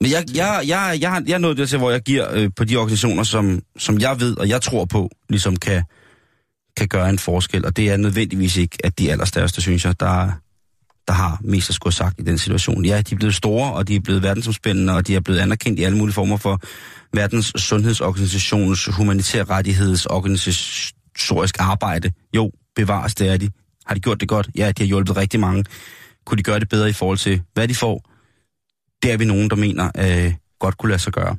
Men jeg, jeg, jeg, jeg, har, jeg er nået dertil, hvor jeg giver øh, på de organisationer, som, som jeg ved og jeg tror på, ligesom kan, kan gøre en forskel. Og det er nødvendigvis ikke, at de allerstørste, synes jeg, der, der har mest at skulle have sagt i den situation. Ja, de er blevet store, og de er blevet verdensomspændende, og de er blevet anerkendt i alle mulige former for verdens sundhedsorganisations humanitær rettighedsorganisatorisk arbejde. Jo, bevares, det er de. Har de gjort det godt? Ja, de har hjulpet rigtig mange. Kunne de gøre det bedre i forhold til, hvad de får? Det er vi nogen, der mener, øh, godt kunne lade sig gøre.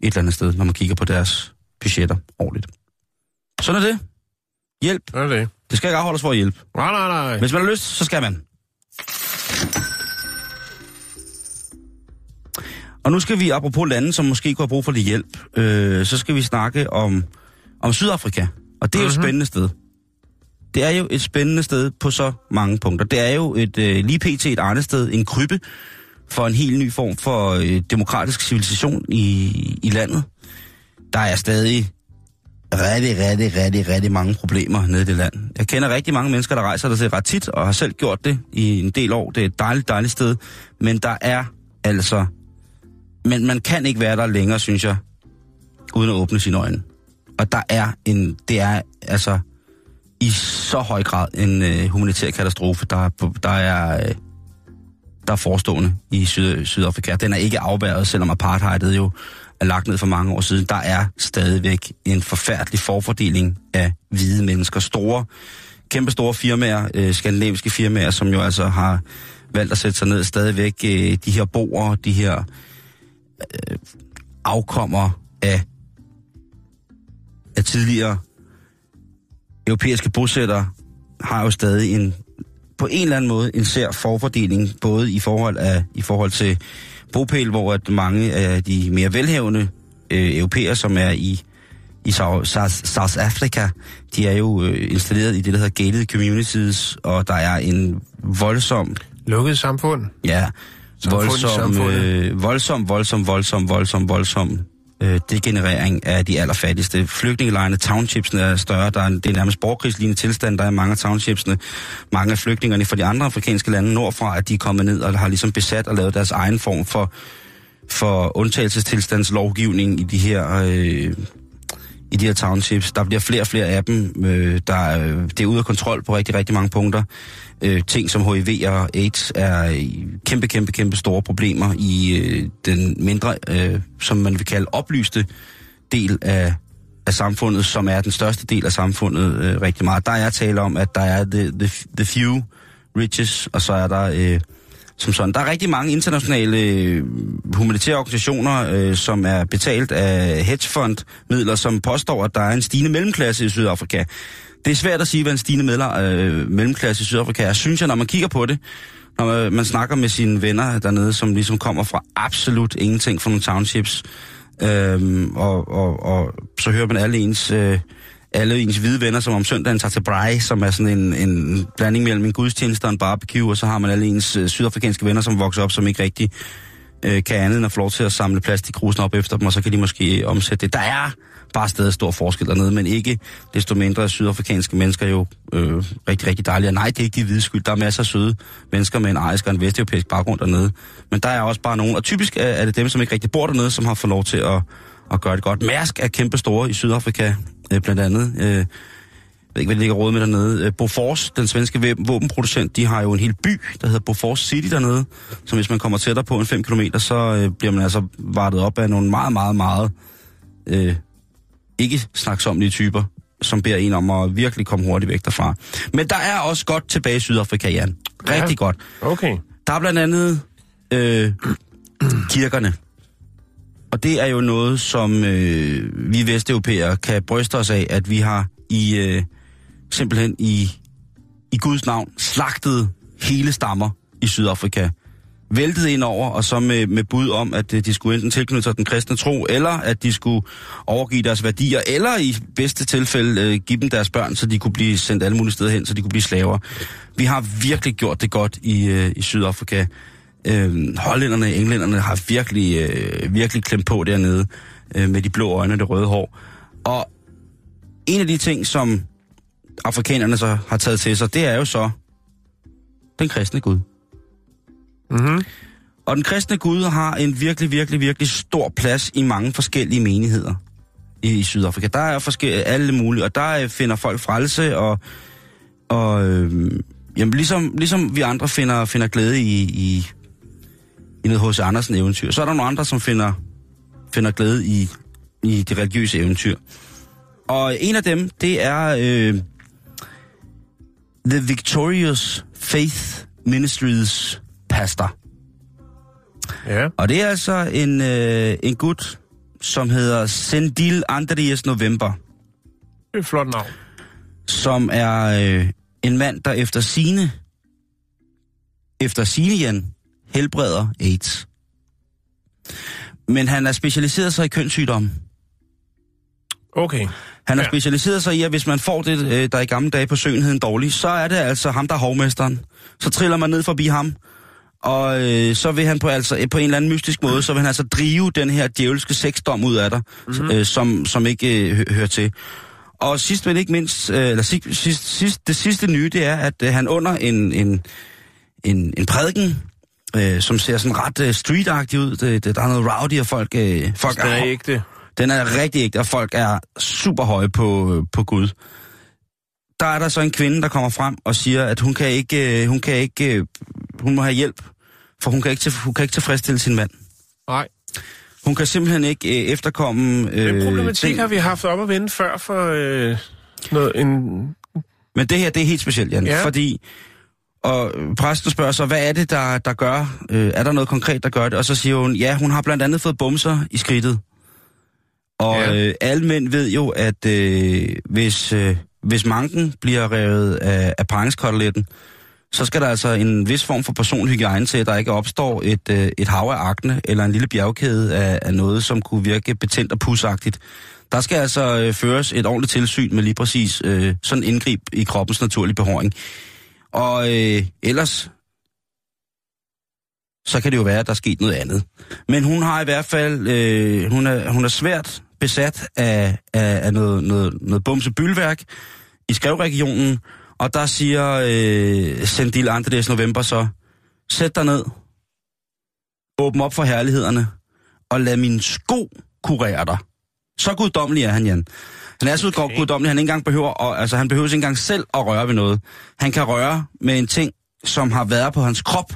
Et eller andet sted, når man kigger på deres budgetter årligt. Sådan er det. Hjælp.
Hvad er det?
Det skal ikke afholdes for at hjælpe.
Nej, nej, nej.
Hvis man har lyst, så skal man. Og nu skal vi, apropos lande, som måske kunne have brug for lidt hjælp, øh, så skal vi snakke om, om Sydafrika. Og det er jo et
Mhm.
spændende sted. Det er jo et spændende sted på så mange punkter. Det er jo et øh, lige pt. et sted, en krybbe for en helt ny form for øh, demokratisk civilisation i, i landet. Der er stadig rigtig, rigtig, rigtig, rigtig mange problemer nede i det land. Jeg kender rigtig mange mennesker, der rejser der til ret tit, og har selv gjort det i en del år. Det er et dejligt, dejligt sted. Men der er altså... Men man kan ikke være der længere, synes jeg, uden at åbne sine øjne. Og der er en... Det er altså i så høj grad en øh, humanitær katastrofe, der, der er... Øh, der er forestående i Syd, Sydafrika. Den er ikke afværget, selvom apartheidet jo er lagt ned for mange år siden. Der er stadigvæk en forfærdelig forfordeling af hvide mennesker. Store, kæmpe store firmaer, øh, skandinaviske firmaer, som jo altså har valgt at sætte sig ned stadigvæk. Øh, de her boer, de her øh, afkommer af, af tidligere europæiske bosættere, har jo stadig en på en eller anden måde en sær forfordeling, både i forhold, af, i forhold til bopæl, hvor at mange af de mere velhavende øh, europæere, som er i, i South, Africa, de er jo øh, installeret i det, der hedder gated communities, og der er en voldsom,
Lukket samfund.
ja,
Samfund
voldsom, øh, voldsom, voldsom, voldsom, voldsom, voldsom øh, degenerering af de allerfattigste. Flygtningelejrene, townshipsene er større, der er, det er nærmest borgerkrigslignende tilstand, der er i mange af townshipsene. Mange af flygtningerne fra de andre afrikanske lande nordfra, at de er kommet ned og har ligesom besat og lavet deres egen form for, for undtagelsestilstandslovgivning i de her... Øh, i de her townships. Der bliver flere og flere af dem. Øh, der er, det er ude af kontrol på rigtig, rigtig mange punkter. Øh, ting som HIV og AIDS er kæmpe, kæmpe, kæmpe store problemer i øh, den mindre, øh, som man vil kalde oplyste del af, af samfundet, som er den største del af samfundet øh, rigtig meget. Der er tale om, at der er the, the, the few riches, og så er der øh, som sådan. Der er rigtig mange internationale øh, humanitære organisationer, øh, som er betalt af hedgefondmidler, som påstår, at der er en stigende mellemklasse i Sydafrika. Det er svært at sige, hvad en stigende medler, øh, mellemklasse i Sydafrika er, synes jeg, når man kigger på det. Når man, man snakker med sine venner dernede, som ligesom kommer fra absolut ingenting fra nogle townships, øh, og, og, og så hører man alle ens... Øh, alle ens hvide venner, som om søndagen tager til Braai, som er sådan en, en blanding mellem en gudstjeneste og en barbecue, og så har man alle ens øh, sydafrikanske venner, som vokser op, som ikke rigtig øh, kan andet end at få lov til at samle plastikrusen op efter dem, og så kan de måske omsætte det. Der er bare stadig stor forskel dernede, men ikke desto mindre er sydafrikanske mennesker jo øh, rigtig, rigtig dejlige. Og nej, det er ikke de hvide skyld. Der er masser af søde mennesker med en arisk og en vesteuropæisk baggrund dernede. Men der er også bare nogen, og typisk er, er det dem, som ikke rigtig bor dernede, som har fået lov til at, at gøre det godt. Mærsk er kæmpe store i Sydafrika, øh, blandt andet. Øh, jeg ved ikke, hvad det ligger råd med dernede. Øh, Bofors, den svenske våbenproducent, de har jo en hel by, der hedder Bofors City dernede. Så hvis man kommer tættere på en 5 km, så øh, bliver man altså vartet op af nogle meget, meget, meget øh, ikke snaksomlige typer, som beder en om at virkelig komme hurtigt væk derfra. Men der er også godt tilbage i Sydafrika, Jan. Rigtig
Ja.
godt.
Okay.
Der er blandt andet øh, kirkerne. Og det er jo noget, som øh, vi vesteuropæere kan bryste os af, at vi har i øh, simpelthen i, i Guds navn slagtet hele stammer i Sydafrika. Væltet ind over, og så med, med bud om, at øh, de skulle enten tilknytte sig den kristne tro, eller at de skulle overgive deres værdier, eller i bedste tilfælde øh, give dem deres børn, så de kunne blive sendt alle mulige steder hen, så de kunne blive slaver. Vi har virkelig gjort det godt i, øh, i Sydafrika. Øh, hollænderne, englænderne har virkelig, øh, virkelig klemt på dernede øh, med de blå øjne og det røde hår. Og en af de ting, som afrikanerne så har taget til sig, det er jo så den kristne Gud.
Mm-hmm.
Og den kristne Gud har en virkelig, virkelig, virkelig stor plads i mange forskellige menigheder i, i Sydafrika. Der er forskellige, alle mulige, og der øh, finder folk frelse, og, og øh, jamen, ligesom, ligesom vi andre finder, finder glæde i, i, i noget H.C. Andersen eventyr, så er der nogle andre, som finder, finder glæde i, i det religiøse eventyr. Og en af dem, det er øh, The Victorious Faith Ministries pastor.
Ja.
Og det er altså en, øh, en gut, som hedder Sendil Andreas November,
Det er et flot navn.
som er øh, en mand, der efter sine, efter sine Jan, helbreder AIDS. Men han er specialiseret sig i kønssygdomme.
Okay.
Han har
Ja.
specialiseret sig i, at hvis man får det, øh, der i gamle dage på søen hed en dårlig, så er det altså ham, der er hovmesteren. Så triller man ned forbi ham, Og øh, så vil han på, altså, på en eller anden mystisk måde, så vil han altså drive den her djævelske sexdom ud af dig, mm-hmm. øh, som, som ikke øh, hø- hører til. Og sidst men ikke mindst, øh, eller sidst, sidst, sidst, det sidste nye, det er, at øh, han under en, en, en, en prædiken, øh, som ser sådan ret øh, streetagtig ud, det, det, der er noget rowdy, og folk, øh, folk
Det er ikke det.
den er rigtig ægte, og folk er super høje på, på Gud. Der er der så en kvinde, der kommer frem og siger, at hun kan ikke, øh, hun kan ikke, øh, hun må have hjælp, for hun kan ikke, til- hun kan ikke tilfredsstille sin mand.
Nej.
Hun kan simpelthen ikke øh, efterkomme... Øh,
Den problematik
den-
har vi haft op at vende før for øh, noget, en...
Men det her, det er helt specielt, Jan,
Ja.
ja. fordi... Og præsten spørger så, hvad er det, der, der gør? Øh, er der noget konkret, der gør det? Og så siger hun, ja, hun har blandt andet fået bumser i skridtet. Og
Ja.
øh, alle mænd ved jo, at øh, hvis, øh, hvis manken bliver revet af, af pangeskoteletten, så skal der altså en vis form for personlig hygiejne til, at der ikke opstår et, øh, et hav af akne eller en lille bjergkæde af, af noget, som kunne virke betændt og pusagtigt. Der skal altså øh, føres et ordentligt tilsyn med lige præcis øh, sådan indgrib i kroppens naturlige behåring. Og øh, ellers, så kan det jo være, at der er sket noget andet. Men hun har i hvert fald, øh, hun, er, hun er svært besat af, af, af noget, noget, noget bumsebylværk i skrevregionen, og der siger øh, Sendil Andres November så, sæt dig ned, åbn op for herlighederne, og lad min sko kurere dig. Så guddommelig er han, Jan. Han er så okay. guddommelig, han ikke engang behøver, og, altså han behøver ikke engang selv at røre ved noget. Han kan røre med en ting, som har været på hans krop,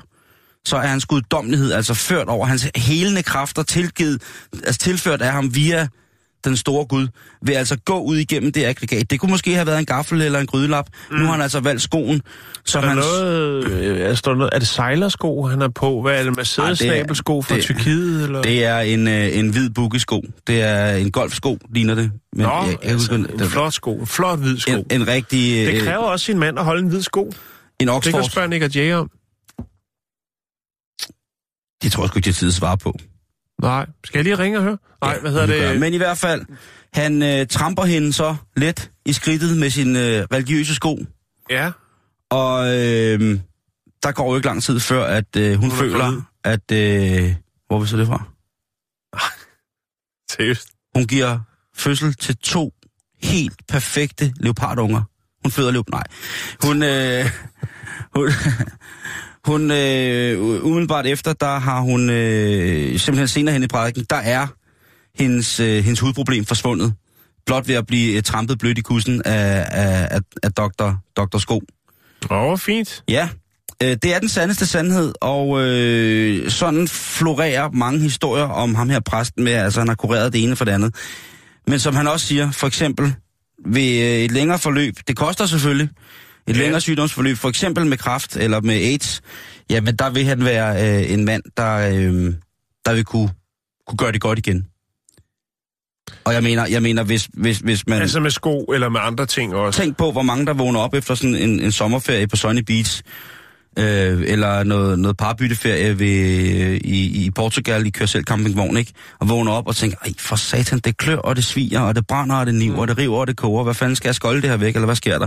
så er hans guddommelighed altså ført over hans helende kræfter, tilgivet, altså tilført af ham via den store Gud, vil altså gå ud igennem det aggregat. Det kunne måske have været en gaffel eller en grydelap. Mm. Nu har han altså valgt skoen, som
Er der
han...
noget, øh, er, der noget, er det sejlersko, han er på? Hvad er det, Mercedes-snabelsko fra
det-
Tyrkiet? Eller?
Det er en, øh, en hvid bukkesko. Det er en golfsko, ligner det. Men
Nå,
jeg, jeg,
altså,
husker,
en flot sko. En flot hvid sko.
en, en rigtig...
det
øh,
kræver også sin mand at holde en hvid sko.
en
Det kan
Oxford.
spørge Nick og Jay om.
Det tror jeg sgu ikke, det er tid at svare på.
Nej. Skal jeg lige ringe og høre? Nej, hvad hedder det?
Men i hvert fald, han øh, tramper hende så let i skridtet med sin øh, religiøse sko.
Ja.
Og øh, der går jo ikke lang tid før, at øh, hun,
Hun er
føler, at... Øh, hvor er vi så det fra?
Seriøst.
Hun giver fødsel til to helt perfekte leopardunger. Hun føder leop... Nej. Hun... Øh, hun hun øh, umiddelbart efter, der har hun øh, simpelthen senere hen i prædiken, der er hendes, øh, hendes hudproblem forsvundet. Blot ved at blive øh, trampet blødt i kussen af, af, af, af doktor, doktor Sko.
Åh, hvor fint.
Ja, øh, det er den sandeste sandhed, og øh, sådan florerer mange historier om ham her præsten med, altså han har kureret det ene for det andet. Men som han også siger, for eksempel ved øh, et længere forløb, det koster selvfølgelig, et
Ja.
længere sygdomsforløb, for eksempel med kræft eller med AIDS, jamen der vil han være øh, en mand, der, øh, der vil kunne, kunne gøre det godt igen. Og jeg mener, jeg mener hvis, hvis, hvis man...
Altså med sko eller med andre ting også.
Tænk på, hvor mange der vågner op efter sådan en, en sommerferie på Sunny Beach, øh, eller noget, noget parbytteferie ved, øh, i, i Portugal i kører selv campingvogn, ikke? Og vågner op og tænker, ej for satan, det klør, og det sviger, og det brænder, og det niver, og det river, og det koger. Hvad fanden skal jeg skolde det her væk, eller hvad sker der?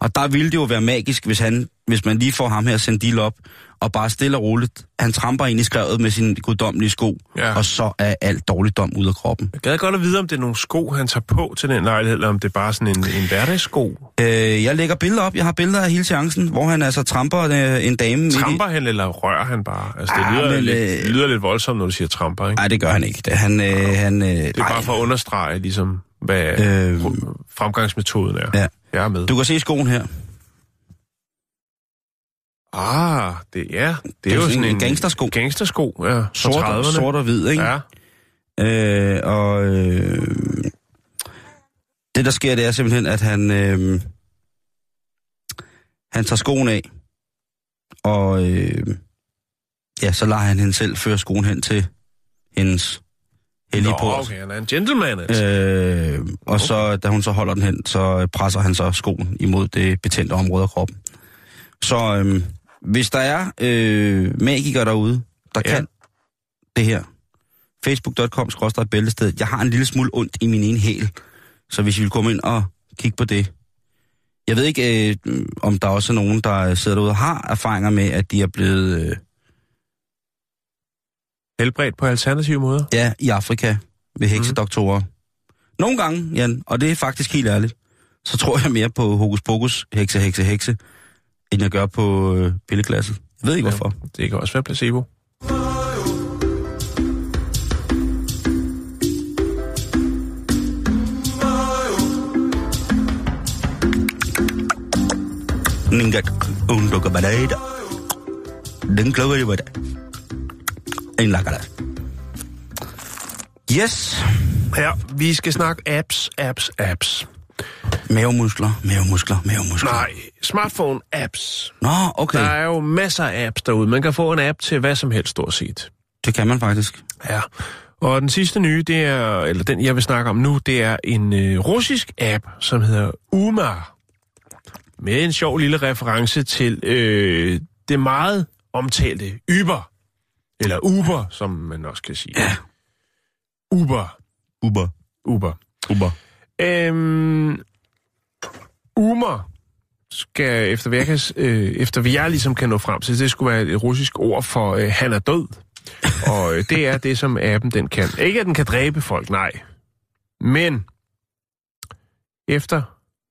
Og der ville det jo være magisk, hvis, han, hvis man lige får ham her sendt deal op, og bare stille og roligt, han tramper ind i skrevet med sin guddommelige sko,
Ja.
og så er alt dårligdom ud af kroppen.
Jeg gad godt at vide, om det er nogle sko, han tager på til den lejlighed, eller om det er bare sådan en, en hverdagssko.
Øh, jeg lægger billeder op, jeg har billeder af hele chancen, hvor han altså tramper øh, en dame midt i-
Tramper han, eller rører han bare? Altså, det
Ah,
lyder,
men,
lidt,
øh,
det lyder lidt voldsomt, når du siger tramper, ikke?
Nej, det gør han ikke. Det, han, øh, han, øh,
Det er bare for at understrege, ligesom, hvad
Øh,
øh, fremgangsmetoden er.
ja.
Jeg er med.
Du kan se skoen her.
Ah, det, ja. Det er,
Det er
jo
sådan en
en
gangstersko.
Gangstersko, ja.
Sort,
30'erne.
sort og hvid, ikke?
Ja.
Øh, og øh, det, der sker, det er simpelthen, at han, øh, han tager skoen af, og øh, ja, så lader han hende selv føre skoen hen til hendes hellige
Nå,
port.
okay, han er en gentleman, altså.
Øh, og så, da hun så holder den hen, så presser han så skoen imod det betændte område af kroppen. Så øh, hvis der er øh, magikere derude, der
ja.
kan det her, facebook.com bæltested. Jeg har en lille smule ondt i min ene hæl, så hvis I vil komme ind og kigge på det. Jeg ved ikke, øh, om der også er nogen, der sidder derude og har erfaringer med, at de er blevet, øh,
helbredt på alternative måder.
Ja, i Afrika ved heksedoktorer. Mm. Nogle gange, Jan, og det er faktisk helt ærligt, så tror jeg mere på hokus pokus, hekse, hekse, hekse, end jeg gør på øh, pilleglasset. Jeg ved ikke hvorfor.
Det kan også være placebo.
Ningat untuk kepada Den jo det. En lakker der. Yes.
Ja, vi skal snakke apps, apps, apps.
Mavemuskler, mavemuskler, mavemuskler.
Nej, smartphone-apps.
Nå, okay.
Der er jo masser af apps derude. Man kan få en app til hvad som helst, stort set.
Det kan man faktisk.
Ja. Og den sidste nye, det er, eller den jeg vil snakke om nu, det er en øh, russisk app, som hedder Umar. Med en sjov lille reference til øh, det meget omtalte Uber. Eller Uber, som man også kan sige.
Ja.
Uber.
Uber.
Uber.
Uber.
Øhm, Umer skal, efter hvad, jeg kan, øh, efter hvad jeg ligesom kan nå frem til, det skulle være et russisk ord for, øh, han er død. Og øh, det er det, som appen den kan. Ikke at den kan dræbe folk, nej. Men efter,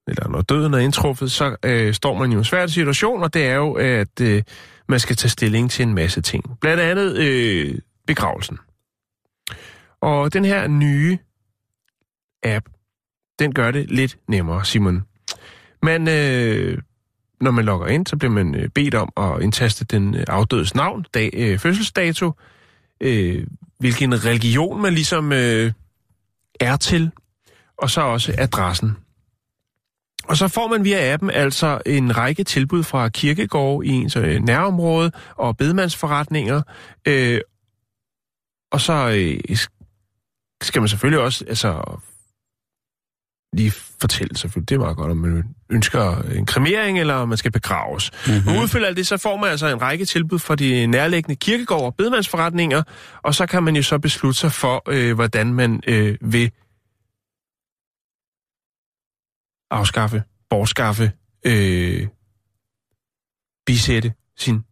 eller når døden er indtruffet, så øh, står man i en svær situation, og det er jo, at øh, man skal tage stilling til en masse ting. Blandt andet øh, begravelsen. Og den her nye app, den gør det lidt nemmere, Simon. Men øh, når man logger ind, så bliver man øh, bedt om at indtaste den øh, afdødes navn, dag, øh, fødselsdato, øh, hvilken religion man ligesom øh, er til, og så også adressen. Og så får man via appen altså en række tilbud fra kirkegårde i ens øh, nærområde og bedemandsforretninger. Øh, og så øh, skal man selvfølgelig også altså, lige fortælle selvfølgelig, det er meget godt, om man ønsker en kremering, eller om man skal begraves. Mm-hmm. Men udfylder alt det, så får man altså en række tilbud fra de nærliggende kirkegårde og bedemandsforretninger, og så kan man jo så beslutte sig for, øh, hvordan man øh, vil afskaffe, bortskaffe, øh, bisætte sin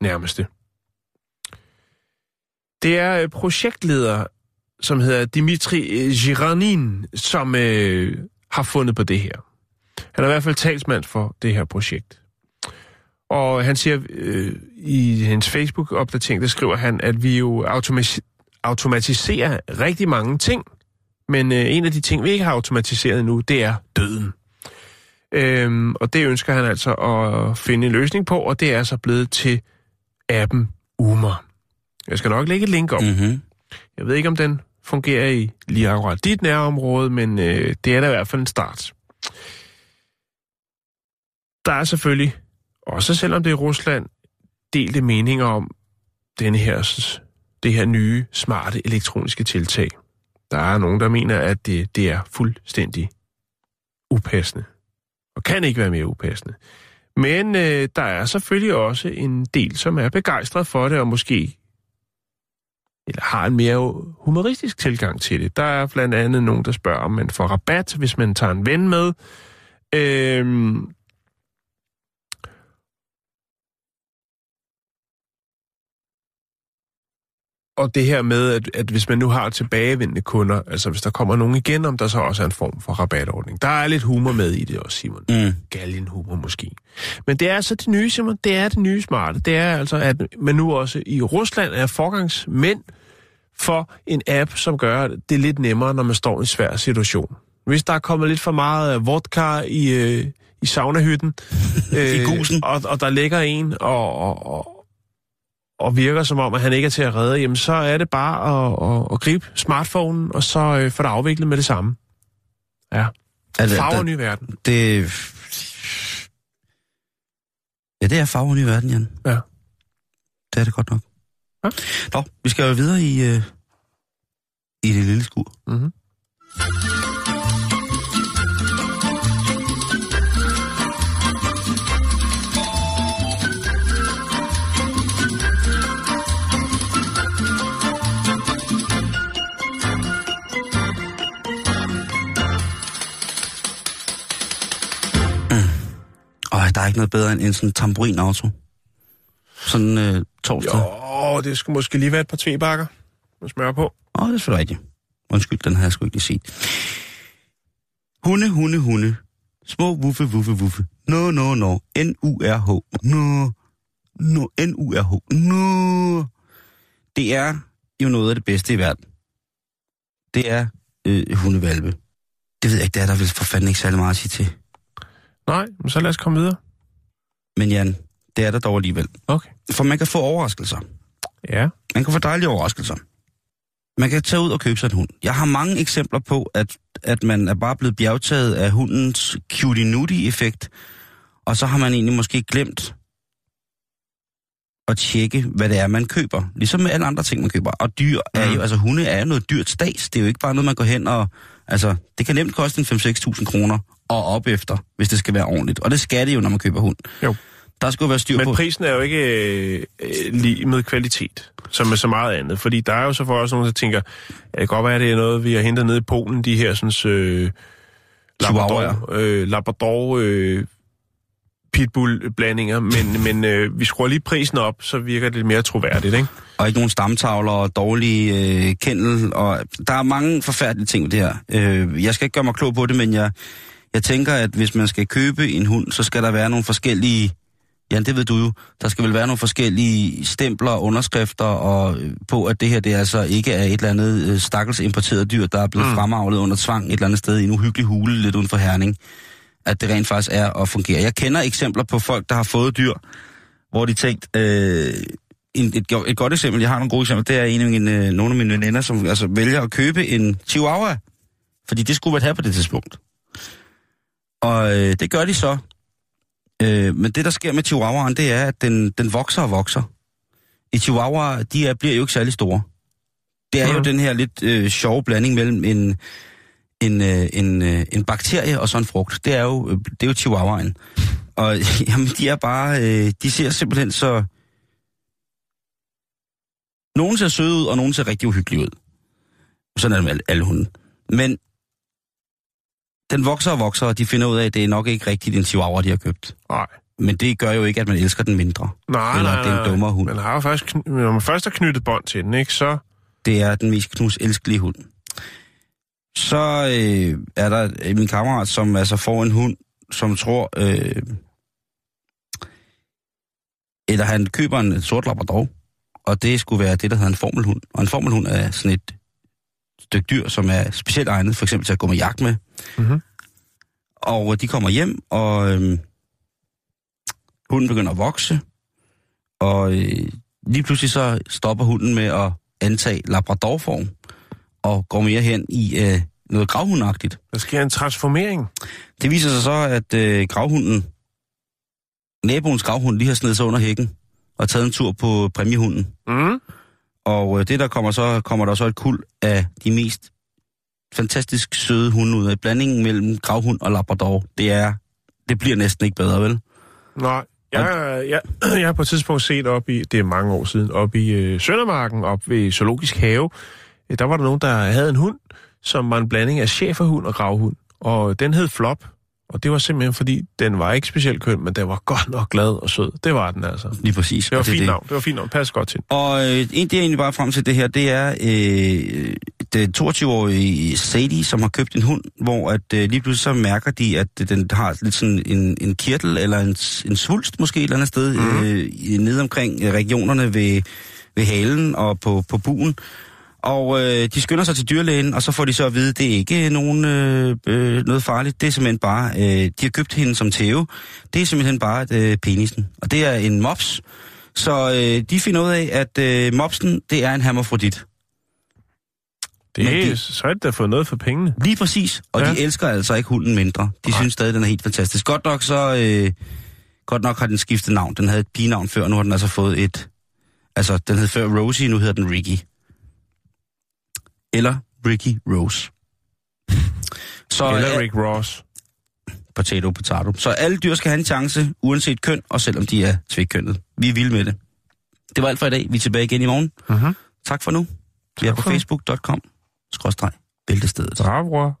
nærmeste. Det er øh, projektleder som hedder Dimitri øh, Giranin, som øh, har fundet på det her. Han er i hvert fald talsmand for det her projekt. Og han siger øh, i hans Facebook-opdatering, der skriver han, at vi jo automa- automatiserer rigtig mange ting, men øh, en af de ting, vi ikke har automatiseret nu, det er døden. Øhm, og det ønsker han altså at finde en løsning på, og det er så blevet til appen Umar. Jeg skal nok lægge et link op.
Mm-hmm.
Jeg ved ikke, om den fungerer i lige akkurat dit nærområde, men øh, det er da i hvert fald en start. Der er selvfølgelig, også selvom det er Rusland, delte meninger om denne her, det her nye, smarte elektroniske tiltag. Der er nogen, der mener, at det, det er fuldstændig upassende. Og kan ikke være mere upassende. Men øh, der er selvfølgelig også en del, som er begejstret for det, og måske eller har en mere humoristisk tilgang til det. Der er blandt andet nogen, der spørger, om man får rabat, hvis man tager en ven med. Øhm, og det her med, at, at hvis man nu har tilbagevendende kunder, altså hvis der kommer nogen igen, om der så også er en form for rabatordning. Der er lidt humor med i det også, Simon.
Mm.
Galgen humor måske. Men det er altså det nye, Simon. Det er det nye smarte. Det er altså, at man nu også i Rusland er forgangsmænd for en app, som gør det lidt nemmere, når man står i en svær situation. Hvis der er kommet lidt for meget vodka i, øh, i saunahytten,
I gusen.
og, og der ligger en og, og, og, og virker som om, at han ikke er til at redde, jamen så er det bare at, at, at gribe smartphonen, og så øh, få det afviklet med det samme. Ja.
Altså,
Farver
der-
ny verden.
Det... Ja, det er farven i verden, Jan.
Ja.
Det er det godt nok.
Ja.
Nå, vi skal jo videre i, øh, i det lille skur.
Mm-hmm.
Der er ikke noget bedre end, end sådan en tamburin-auto. Sådan øh, torsdag.
Jo, det skulle måske lige være et par tvebakker. med smør på.
Åh, det er selvfølgelig rigtigt. Undskyld, den har jeg sgu ikke set. Hunde, hunde, hunde. Små wuffe, wuffe, wuffe. No, no, no. N-U-R-H. No. No. N-U-R-H. No. Det er jo noget af det bedste i verden. Det er øh, hundevalpe. Det ved jeg ikke, det er der vel for fanden ikke særlig meget at sige til.
Nej, men så lad os komme videre.
Men Jan, det er der dog alligevel.
Okay.
For man kan få overraskelser.
Ja.
Man kan få dejlige overraskelser. Man kan tage ud og købe sig en hund. Jeg har mange eksempler på, at, at man er bare blevet bjergtaget af hundens cutie-nutty-effekt, og så har man egentlig måske glemt at tjekke, hvad det er, man køber. Ligesom med alle andre ting, man køber. Og dyr er jo, altså hunde er jo noget dyrt stads. Det er jo ikke bare noget, man går hen og... Altså, det kan nemt koste en 5-6.000 kroner og op efter, hvis det skal være ordentligt. Og det skal det jo, når man køber hund.
Jo.
Der skal jo være styr
Men
på...
prisen er jo ikke øh, lige med kvalitet, som med så meget andet. Fordi der er jo så for også nogen, der tænker, at det kan godt være, at det er noget, vi har hentet ned i Polen, de her sådan, øh, Labrador, øh, Labrador øh, pitbull-blandinger, men, men øh, vi skruer lige prisen op, så virker det lidt mere troværdigt, ikke?
og ikke nogen stamtavler og dårlige øh, kendel. Og der er mange forfærdelige ting ved det her. Øh, jeg skal ikke gøre mig klog på det, men jeg, jeg tænker, at hvis man skal købe en hund, så skal der være nogle forskellige... Ja, det ved du jo. Der skal vel være nogle forskellige stempler og underskrifter og, øh, på, at det her det altså ikke er et eller andet øh, stakkels importeret dyr, der er blevet mm. fremavlet under tvang et eller andet sted i en uhyggelig hule lidt uden for Herning. At det rent faktisk er at fungere. Jeg kender eksempler på folk, der har fået dyr, hvor de tænkt... Øh, en, et, et godt eksempel, jeg har nogle gode eksempler, det er en af mine, øh, nogle af mine venner, som altså, vælger at købe en chihuahua. Fordi det skulle være her på det tidspunkt. Og øh, det gør de så. Øh, men det, der sker med chihuahuaen, det er, at den, den vokser og vokser. I chihuahua, de er, bliver jo ikke særlig store. Det er jo
Mhm.
den her lidt øh, sjove blanding mellem en, en, øh, en, øh, en bakterie og så en frugt. Det er jo, øh, det er jo chihuahuaen. Og jamen, de er bare, øh, de ser simpelthen så... Nogle ser søde ud, og nogle ser rigtig uhyggelige ud. Sådan er det med alle, alle hunde. Men den vokser og vokser, og de finder ud af, at det er nok ikke rigtigt en chihuahua, de har købt.
Nej.
Men det gør jo ikke, at man elsker den mindre.
Nej,
Eller
nej,
det er en
nej.
dummere hund.
Man har jo faktisk, når man først har knyttet bånd til den, ikke, så...
Det er den mest knus elskelige hund. Så øh, er der min kammerat, som altså får en hund, som tror... Øh, eller han køber en sort labrador, og det skulle være det, der hedder en formelhund. Og en formelhund er sådan et stykke dyr, som er specielt egnet, for eksempel til at gå med jagt med.
Mhm.
Og de kommer hjem, og øh, hunden begynder at vokse, og øh, lige pludselig så stopper hunden med at antage labradorform, og går mere hen i øh, noget gravhundagtigt.
Der sker en transformering.
Det viser sig så, at øh, gravhunden, naboens gravhund, lige har snedet sig under hækken og taget en tur på præmiehunden.
Mm.
Og øh, det der kommer så, kommer der så et kul af de mest fantastisk søde hunde ud af. Blandingen mellem gravhund og labrador, det er, det bliver næsten ikke bedre, vel?
Nej, jeg, jeg, jeg har på et tidspunkt set op i, det er mange år siden, op i øh, Søndermarken, op ved Zoologisk Have. Der var der nogen, der havde en hund, som var en blanding af cheferhund og gravhund. Og den hed Flop. Og det var simpelthen fordi, den var ikke specielt køn, men den var godt nok glad og sød. Det var den altså.
Lige præcis.
Det var fint
det.
navn. Det var fint navn. Pas godt til.
Og øh, en, det egentlig bare frem til det her, det er øh, det 22-årige Sadie, som har købt en hund, hvor at øh, lige pludselig så mærker de, at øh, den har lidt sådan en, en kirtel eller en, en svulst måske et eller andet sted mm. øh, nede omkring regionerne ved, ved halen og på, på buen. Og øh, de skynder sig til dyrlægen, og så får de så at vide, at det er ikke nogen, øh, øh, noget farligt. Det er simpelthen bare, øh, de har købt hende som tæve. Det er simpelthen bare øh, penisen. Og det er en mops. Så øh, de finder ud af, at øh, mopsen, det er en hermafrodit.
Det, er,
de-
Så er det da fået noget for pengene.
Lige præcis. Og ja. De elsker altså ikke hunden mindre. De.
Nej.
synes stadig, den er helt fantastisk. Godt nok så... Øh, godt nok har den skiftet navn. Den havde et pigenavn før, nu har den altså fået et... Altså, den hed før Rosie, nu hedder den Ricky. Eller Ricky Rose. Så
Eller
er-
Rick Ross.
potato, potato. Så alle dyr skal have en chance, uanset køn, og selvom de er tvækkønnet. Vi er vilde med det. Det var alt for i dag. Vi er tilbage igen i morgen.
Mhm.
Tak for nu. Vi er på facebook.com. Skråstreg. Bæltestedet.
Bravo, bror.